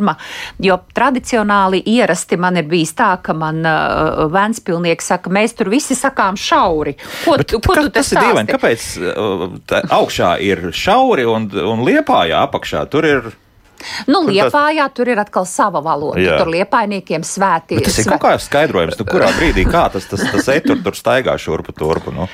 Jo tradicionāli ierasti man ir bijis tā, ka man uh, Vēnspilnieks saka, mēs tur visi sakām šauri. Ko, Bet, tu, ko kas, tu tas ir dīvaini, stāsti? kāpēc uh, augšā ir šauri un, un liepājā apakšā tur ir. Nu, Kur tas- Liepājā tur ir atkal sava valoda. Jā. Tur liepainiekiem svētī. Bet tas ir kaut kāds skaidrojums, nu, kurā brīdī kā tas, tas, tas etur tur staigā šurpu turpu. Nu.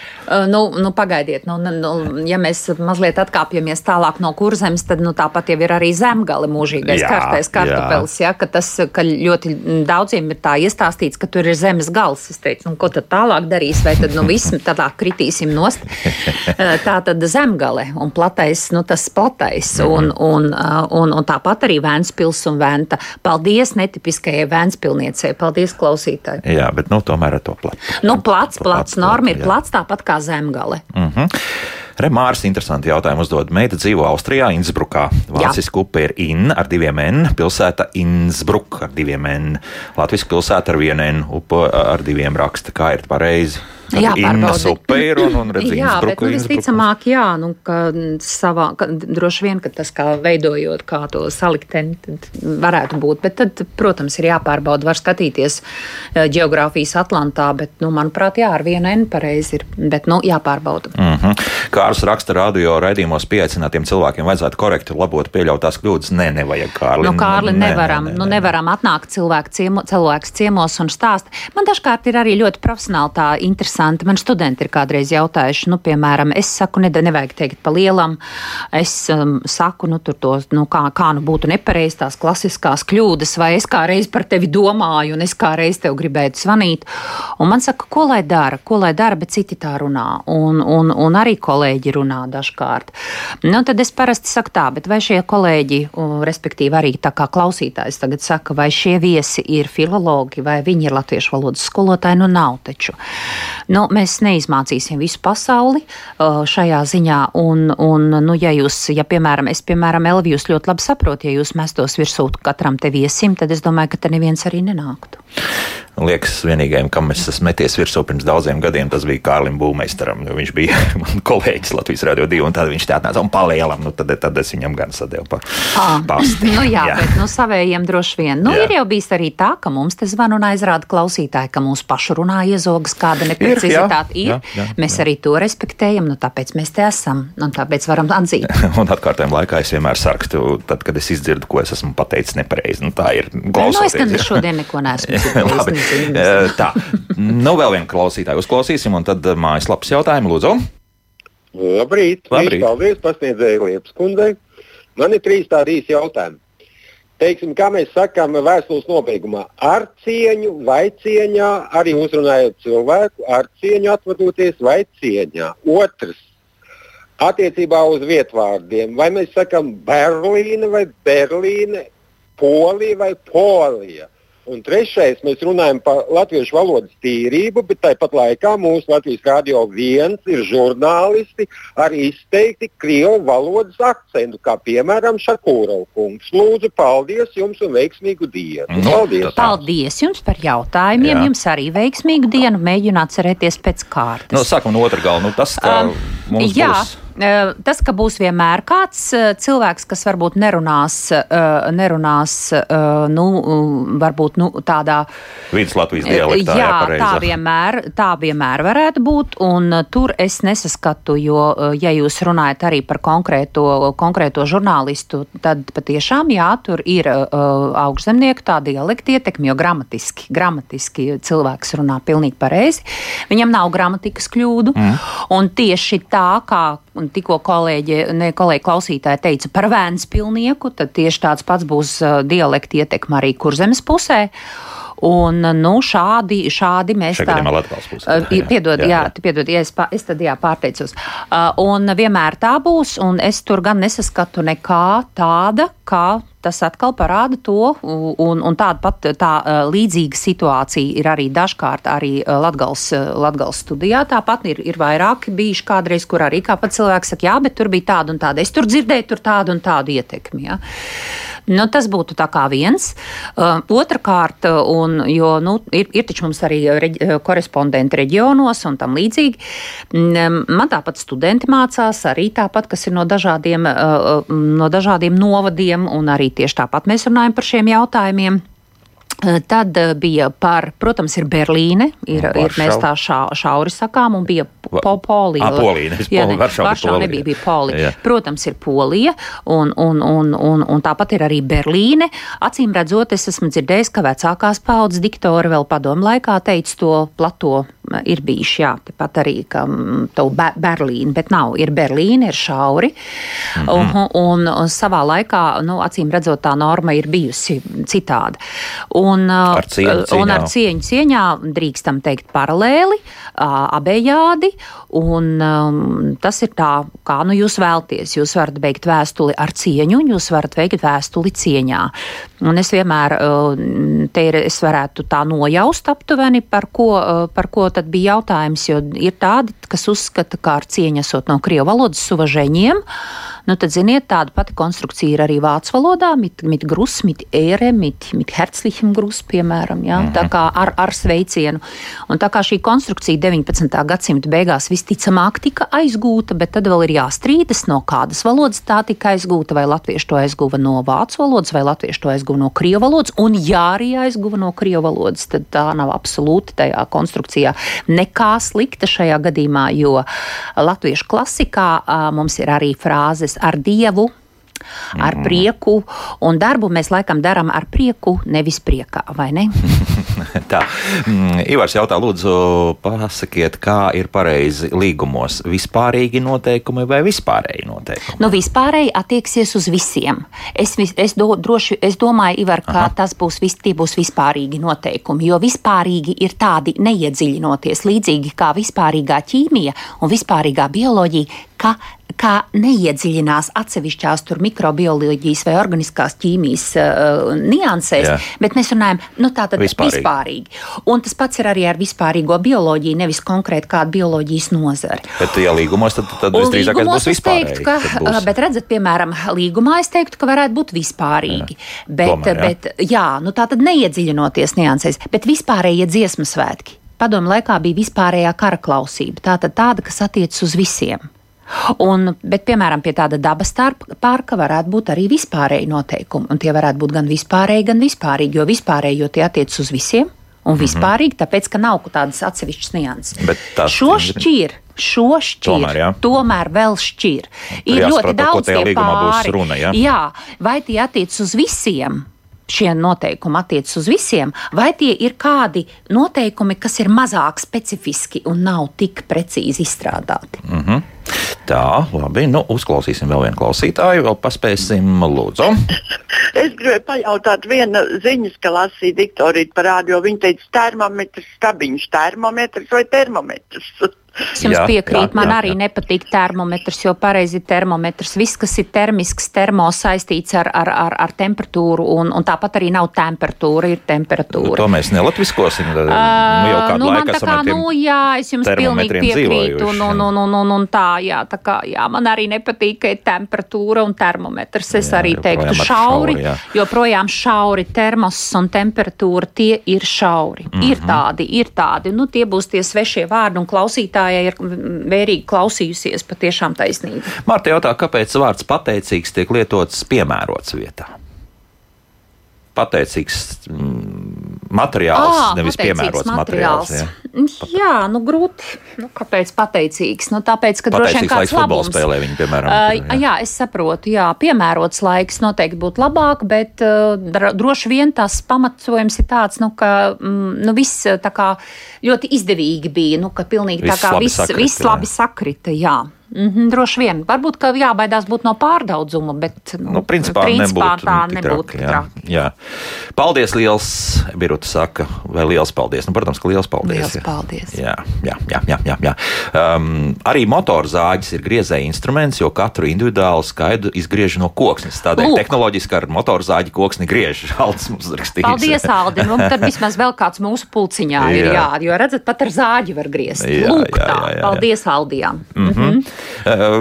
Nu, nu, pagaidiet, nu, nu, nu, ja mēs mazliet atkāpjamies tālāk no kurzemes, tad nu, tāpat jau ir arī zemgale mūžīgais Jā, kārtais kartupelis. Ja, ka tas, ka ļoti daudziem ir tā iestāstīts, ka tur ir zemes gals. Es teicu, nu, ko tad tālāk darīs, vai tad nu, viss tādā kritīsim nost. Tā tad zemgale un platais, nu, tas platais. Un, un, un, un tāpat arī Vēnspils un Venta. Paldies netipiskajai Vēnspilniecei. Paldies klausītāji. Jā, bet nu, tomēr ar to platu. Nu, plats, plats, norma ir plats, tāpat kā zemgale. Mhm. Remārs interesanti jautājumu uzdod. Meita dzīvo Austrijā, Innsbrukā. Vāciska upe ir In ar diviem N, pilsēta Innsbruk ar diviem N. Latvijas pilsēta ar vienu N, upe ar diviem raksta. Kā ir pareizi? Jā, ir un, un redz, [laughs] Jā, bet nu, visticamāk, jā, nu, ka savā, ka, droši vien, ka tas kā veidojot kā to salikteni, varētu būt. Bet tad, protams, ir jāpārbauda, var skatīties eh, geogrāfijas Atlantā, bet, nu, manuprāt, jā, ar vienu N pareizi ir, bet, nu, jāpārbauda. Mm -hmm. Kārs raksta radio raidījumos pieaicinātiem cilvēkiem, vajadzētu korekti labot pieļautās kļūdas. Nē, nevajag Kārli. Nu, Kārli, Nē, nevaram, nē, nē, nu, nē. nevaram atnākt cilvēku ciemo, cilvēks ciemos un stāst. Man dažkārt ir arī ļoti profesionāli tā interesanti. Man studenti ir kādreiz jautājuši, nu, piemēram, es saku, ne, nevajag teikt pa lielam. Es um, saku, nu, tur to, nu, kā, kā nu būtu nepareizi tās klasiskās kļūdas, vai es kādreiz par tevi domāju, un es kādreiz tev gribētu zvanīt. Un man saka, ko lai dara, ko lai dara, bet citi tā runā. Un, un, un arī kolēģi runā dažkārt. Nu, tad es parasti saku tā, bet vai šie kolēģi, respektīvi arī tā kā klausītājs tagad saka, vai šie viesi ir filologi, vai viņi ir latviešu valodas skolotāji, nu nav taču. Nu, mēs neizmācīsim visu pasauli uh, šajā ziņā, un, un nu, ja jūs, ja piemēram, es, piemēram, Elvi, jūs ļoti labi saprotat, ja jūs mestos virsū katram te viesim, tad es domāju, ka te neviens arī nenāktu. Liekas, vienīgajam, kam es esmu meties virsū pirms daudziem gadiem, tas bija Kārlim Būmeistaram. Viņš bija [laughs] kolēģis Latvijas Radio 2, un tad viņš tā atnāca un palielam. Nu, tad, tad es viņam gan sadēlu pa pasti. Nu, jā, jā, bet nu, savējiem droši vien. Nu, Jā. ir jau bijis arī tā, ka mums te zvan un aizrāda klausītāji, ka mūsu pašu runā iezogas kāda neprecizitāte ir. jā, jā, mēs jā. arī to respektējam, nu, tāpēc mēs te esam un tāpēc varam atzīt. [laughs] Un atkārtojuma laikā es vienmēr sarakstu, tad, kad es izdzirdu, ko es esmu pateicis nepareizi. Nu, tā ir Nu, es klausoties. gan jā. šodien neko neesmu [laughs] Labi. Eh, Tā, nu vēl vienu klausītāju uzklausīsim, un tad eh, mājaslapas jautājumu lūdzu. Labrīt! Labrīt. Paldies, pasniedzēju Liepas kundzei. Man ir trīs tādi īsi jautājumi. Teiksim, kā mēs sakām vēstules nobeigumā, ar cieņu vai cieņā, arī uzrunājot cilvēku, ar cieņu atvadoties vai cieņā. Otrs, attiecībā uz vietvārdiem, vai mēs sakām Berlīne vai Berlīne, Polija vai Polija. Un trešais, mēs runājam par latviešu valodas tīrību, bet tāpat laikā mūsu Latvijas Rādio viens ir žurnālisti ar izteikti krievu valodas akcentu, kā piemēram Šakūrov kungs. Lūdzu, paldies jums un veiksmīgu dienu! Nu, paldies! tā- Paldies jums par jautājumiem. Jā. Jums arī veiksmīgu dienu. Mēģinu atcerēties pēc kārtas. Nu, sākam no otrā gala. Nu, tas, kā Um, mums jā, būs Tas, ka būs vienmēr kāds eh, cilvēks, kas varbūt nerunās, eh, nerunās eh, nu, mm, varbūt nu, tādā Vidus Latvijas dialektā. jā, pareizi. tā vienmēr, tā vienmēr varētu būt, un tur es nesaskatu, jo, ja jūs runājat arī par konkrēto, konkrēto žurnālistu, tad patiešām, jā, tur ir augšzemnieku tā dialekta ietekme, jo gramatiski, gramatiski cilvēks runā pilnīgi pareizi. Viņam nav gramatikas kļūdu, mm. un tieši tā, kā un tikko kolēģi, ne, kolēģi klausītāji teica par vēns pilnieku, tad tieši tāds pats būs uh, dialekta ietekme arī kurzemes pusē. Un, nu, šādi, šādi mēs pusē. Uh, Piedod, jā, jā, jā. piedod, ja es, es tad jā, pārteicos. Uh, un vienmēr tā būs, un es tur gan nesaskatu nekā tāda, kā tas atkal parāda to, un, un tāda pat tā līdzīga situācija ir arī dažkārt arī Latgals, Latgals studijā. Tāpat ir, ir vairāki bijuši kādreiz, kur arī kāpat cilvēks saka, jā, bet tur bija tāda un tāda. Es tur dzirdēju tur tādu un tādu ietekmi. Ja? Nu, tas būtu tā kā viens. Uh, Otrakārt, un, jo nu, ir, ir taču mums arī reģi, korespondenti reģionos un tam līdzīgi. Man tāpat studenti mācās arī tāpat, kas ir no dažādiem, uh, no dažādiem novadiem, un arī tieši tāpat mēs runājam par šiem jautājumiem. Uh, Tad uh, bija par, protams, ir Berlīne, ir, ir mēs tā šā, šauri sakām, un bija po, Polija. Ā, Polija, nevis Polija, ne, Varšava nebija, bija Polija. Jā. Protams, ir Polija, un, un, un, un, un tāpat ir arī Berlīne. Acīm redzot, es esmu dzirdējis, ka vecākās paudzes diktori vēl padomu laikā teica to plato. m, Ir bijuši, jā, tepat arī ka, m, to Be- Berlīnu, bet nav. Ir Berlīna, ir šauri. Mm. -hmm. un, un savā laikā, nu, acīm redzot, tā norma ir bijusi citāda. Un, uh, Ar cieņu un ar cieņā. cieņu cieņā drīkstam teikt paralēli, ā, abejādi. Un, um, tas ir tā, kā nu jūs vēlties. Jūs varat beigt vēstuli ar cieņu, un jūs varat veikt vēstuli cieņā. Un es vienmēr uh, te ir, es varētu tā nojaust aptuveni, par ko, uh, par ko tad bija jautājums, jo ir tādi, kas uzskata, ka ar cieņu esot no krievu valodas suvažēņiem. Nu, tad, ziniet, tāda pati konstrukcija ir arī vācu valodā, mit, mit grus, mit ēre, mit, mit herzlichem grus, piemēram, jā, tā kā ar, ar sveicienu. Un tā kā šī konstrukcija 19. gadsimta beigās visticamāk tika aizgūta, bet tad vēl ir jāstrīdas, no kādas valodas tā tika aizgūta, vai latvieši to aizguva no vācu valodas, vai latvieši to aizguva no krievu valodas, un ja arī aizguva no krievu valodas, tad tā nav absolūti tajā konstrukcijā nekā slikta šajā gadījumā, jo latviešu klasikā mums ir arī frāzes ar dievu. Ar prieku, un darbu mēs laikam darām ar prieku, nevis priekā, vai ne? [laughs] Tā, mm, Ivars jautā, lūdzu, pasakiet, kā ir pareizi līgumos - vispārīgi noteikumi vai vispārēji noteikumi? Nu, vispārēji attieksies uz visiem. Es, es, do, droši, es domāju, Ivar, ka Aha. tas būs, vis, būs vispārīgi noteikumi, jo vispārīgi ir tādi neiedziļinoties, līdzīgi kā vispārīgā ķīmija un vispārīgā bioloģija, ka kā neiedziļinās atsevišķās tur mikrobioloģijas vai organiskās ķīmijas uh, niansēs, Jā. bet mēs runājam nu, tātad Vispārīgi. vispārīgi. Un tas pats ir arī ar vispārīgo bioloģiju, nevis konkrēti kādu bioloģijas nozari. Bet, ja līgumos, tad, tad līgumos būs es vispārēji. teiktu, ka, būs- bet redzat, piemēram, līgumā es teiktu, ka varētu būt vispārīgi. Jā. Bet, Tomēr, jā. bet, jā, nu tā tad neiedziļinoties niansēs, bet vispārējie dziesmu svētki. Padomu laikā bija vispārējā kara klausība, tā tad tāda, kas attiecas uz visiem. Un, bet, piemēram, pie tāda dabas parka varētu būt arī vispārēji noteikumi. Un tie varētu būt gan vispārēji, gan vispārīgi, jo vispārēji, jo tie attiecas uz visiem. Un vispārīgi, tāpēc, ka nav tādas atsevišķas nianses. Mhm. Šo šķir, šo šķir, Tomēr, jā. tomēr vēl šķir. Ir jāsaprot, ļoti daudz tie pāri. runa, jā? jā, vai tie attiec uz visiem? Šie noteikumi attiecas uz visiem, vai tie ir kādi noteikumi, kas ir mazāk specifiski un nav tik precīzi izstrādāti? Mhm. Tā, labi. Nu, uzklausīsim vēl vienu klausītāju, vēl paspēsim, lūdzu. Es gribēju pajautāt, viena ziņas, ka lasīja diktorīti par rādio. Viņa teica, termometrs, stabiņš, termometrs vai termometrs. Es jums Jā, piekrītu, jā, man jā, arī jā. nepatīk termometrs, jo pareizi ir termometrs. Viss, kas ir termisks, termo saistīts ar, ar, ar, ar temperatūru, un, un tāpat arī nav temperatūra, ir temperatūra. To mēs nelatviskosim. Ā, Nu, jau kādu nu, man laiku tā esam kā, ar tiem nu, jā, es jums pilnīgi piekrītu. Un, un, un, un, un, un tā, jā, tā kā, jā, man arī nepatīk, ka ir temperatūra un termometrs. Es Jā, arī teiktu šauri, šauri, jā. joprojām šauri termos un temperatūra tie ir šauri. Mm -hmm. Ir Mhm. tādi, ir tādi. Nu, tie būs tie svešie vārdi un klausītāji klausītājai ir vērīgi klausījusies, patiešām taisnība. Marta jautā, kāpēc vārds pateicīgs tiek lietots piemērots vietā? Pateicīgs mm, materiāls, Ā, nevis piemērots materiāls. jā. Jā, nu grūti. Nu, kāpēc pateicīgs? Nu, tāpēc, ka droši vien kāds futbola spēlē, viņi, piemēram, Uh, jā. jā, es saprotu, jā, piemērots laiks noteikti būtu labāk, bet uh, droši vien tās pamatojums ir tāds, nu, ka mm, nu, viss tā kā ļoti izdevīgi bija, nu, ka pilnīgi Viss tā kā labi viss, sakrita, viss jā. labi sakrita, jā. Mm -hmm, droši vien. Varbūt, ka jābaidās būt no pārdaudzuma, bet nu, Nu, principā, nebūtu, tā tik nebūtu tik jā. Jā. Paldies, liels, Biruta saka, vai liels paldies. Nu, protams, ka liels paldies. Liels jā. paldies. Jā, jā, jā, jā, jā, jā. Um, arī motorzāģis ir griezēja instruments, jo katru individuālu skaidu izgriež no koksnes. Tādēļ Lūk. tehnoloģiski ar motorzāģi koksni griež. [laughs] Aldis mums rakstīs. Paldies, Aldi. Nu, tad vismaz vēl kāds mūsu pulciņā ir Jā. jā, jo redzat, pat ar zāģi var griezt. Jā, Lūk, jā, jā, jā, jā. Paldies, Aldijām. Mm -hmm. Uh,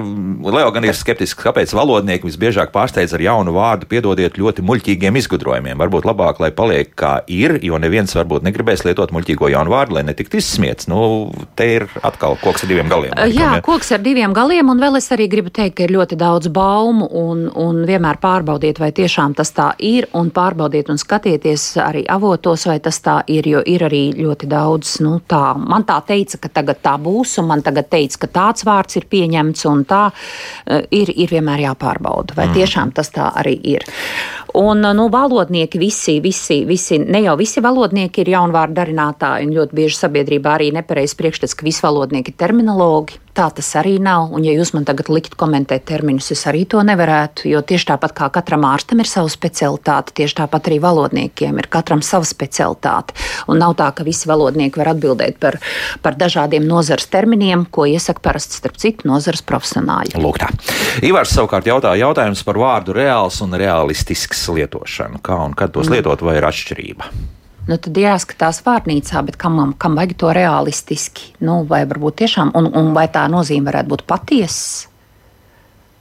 Leo gan ir skeptisks, kāpēc valodnieki visbiežāk pārsteidz ar jaunu vārdu, piedodiet ļoti muļķīgiem izgudrojumiem. Varbūt labāk, lai paliek kā ir, jo neviens varbūt negribēs lietot muļķīgo jaunu vārdu, lai netiktu izsmiets. Nu, te ir atkal koks ar diviem galiem. laikam, Jā, ja? koks ar diviem galiem, un vēl es arī gribu teikt, ka ir ļoti daudz baumu, un, un vienmēr pārbaudiet, vai tiešām tas tā ir, un pārbaudiet un skatieties arī avotos, vai tas tā ir, jo ir arī ļoti daudz, nu tā, man tā teica, ka tagad tā būs, un man tagad teica, ka tāds vārds ir pieņemts, un tā eh, ir, ir vienmēr jāpārbauda, vai tiešām tas tā arī ir. Un, nu, valodnieki visi, visi, visi, ne jau visi valodnieki ir jaunvārdu darinātāji, un ļoti bieži sabiedrībā arī nepareizs priekšstats, ka visi valodnieki ir terminologi. Tā tas arī nav, un ja jūs man tagad liktu komentēt terminus, es arī to nevarētu, jo tieši tāpat kā katram ārstam ir sava specialitāte, tieši tāpat arī valodniekiem ir katram sava specialitāte. Un nav tā, ka visi valodnieki var atbildēt par, par dažādiem nozars terminiem, ko iesaka parasti starp citu nozars profesionāļi. Lūk, tā. Ivars savukārt jautā jautājums par vārdu reāls un realistisks lietošanu. Kā un kad tos Mm. lietot, vai ir atšķirība? Nu, tad jāskatās vārnīcā, bet kam, kam vajag to realistiski? Nu, vai varbūt tiešām, un, un vai tā nozīme varētu būt patiesa?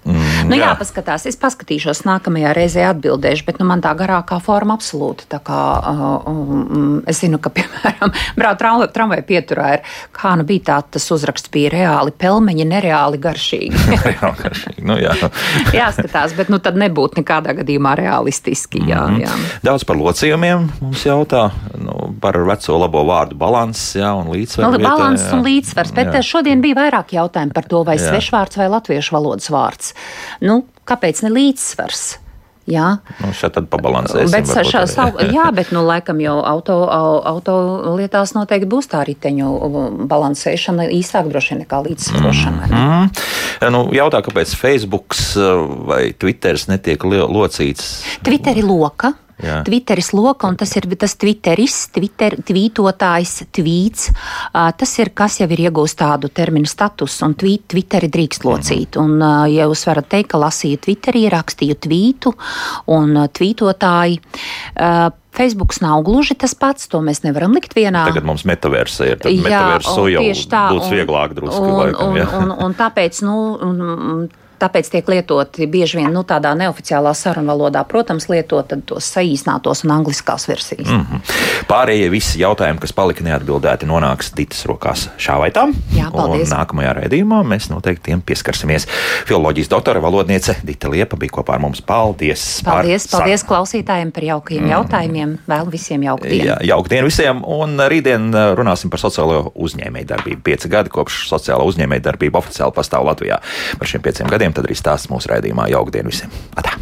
Nu, jā. jāpaskatās. Es paskatīšos, nākamajā reizē atbildēšu, bet nu, man tā garākā forma absolūti. Kā, uh, um, es zinu, ka, [laughs] piemēram, braukt tramvajā tramvaj pieturā ir, kā nu bija tā, tas uzraksts bija reāli pelmeņi, nereāli garšīgi. [laughs] nu, jā. [laughs] Jāskatās, bet nu, tad nebūtu nekādā gadījumā realistiski. Jā, Mhm. jā. Daudz par locījumiem mums jautā nu, par veco labo vārdu balansu jā, un līdzsvaru. Nu, vietā, balans jā. un līdzsvars, bet Jā. jā. šodien bija vairāk jautājumu par to, vai Jā. svešvārds vai latviešu valodas vārds. Nu, kāpēc ne līdzsvars? Jā, Nu, šeit tad pabalansēsim. bet varbūt šā, arī. savu, [laughs] jā, bet nu, laikam jau auto, au- auto lietās noteikti būs tā riteņu um, balansēšana īsāk droši nekā līdzsvarošana. Mm. Mm. Nu, jautā, kāpēc Facebook vai Twitter netiek locīts? Twitteri loka. Jā. Twitteris loka, un tas ir tas Twitteris, Twitter, tvītotājs, tvīts. ā, Tas ir, kas jau ir iegūst tādu terminu statusu, un tvīt, Twitteri drīkst locīt. Un, ā, ja jūs varat teikt, ka lasīju Twitterī, rakstīju tvītu, un ā, tvītotāji. ā, Facebooks nav gluži tas pats, to mēs nevaram likt vienā. Tagad mums metaversa ir. Un jau tā, būs un- vieglāk drusku. Un, laikam, un, jā. un, un tāpēc, nu, un, un, tāpēc tiek lietoti bieži vien nu, tādā neoficiālā sarunvalodā, protams, lietot tos saīsinātos un angliskās versijas. Mm. Mhm. Pārējie visi jautājumi, kas palika neatbildēti, nonāks Titas rokās šā vai tā. Jā, paldies. Un nākamajā raidījumā mēs noteikti tiem pieskarsimies. Filoloģijas doktora valodniece Dita Liepa bija kopā ar mums. Paldies! Paldies, paldies klausītājiem par jaukajiem mm. jautājumiem. Vēlu visiem jauku dienu. Jā, jauka diena visiem. Un rītdien uh, runāsim par sociālo uzņēmējdarbību. Pieci gadi kopš sociālā uzņēmējdarbība oficiāli pastāv Latvijā. Par šiem pieciem gadiem tad arī stāsts mūsu raidījumā. Jauka diena visiem! Atā.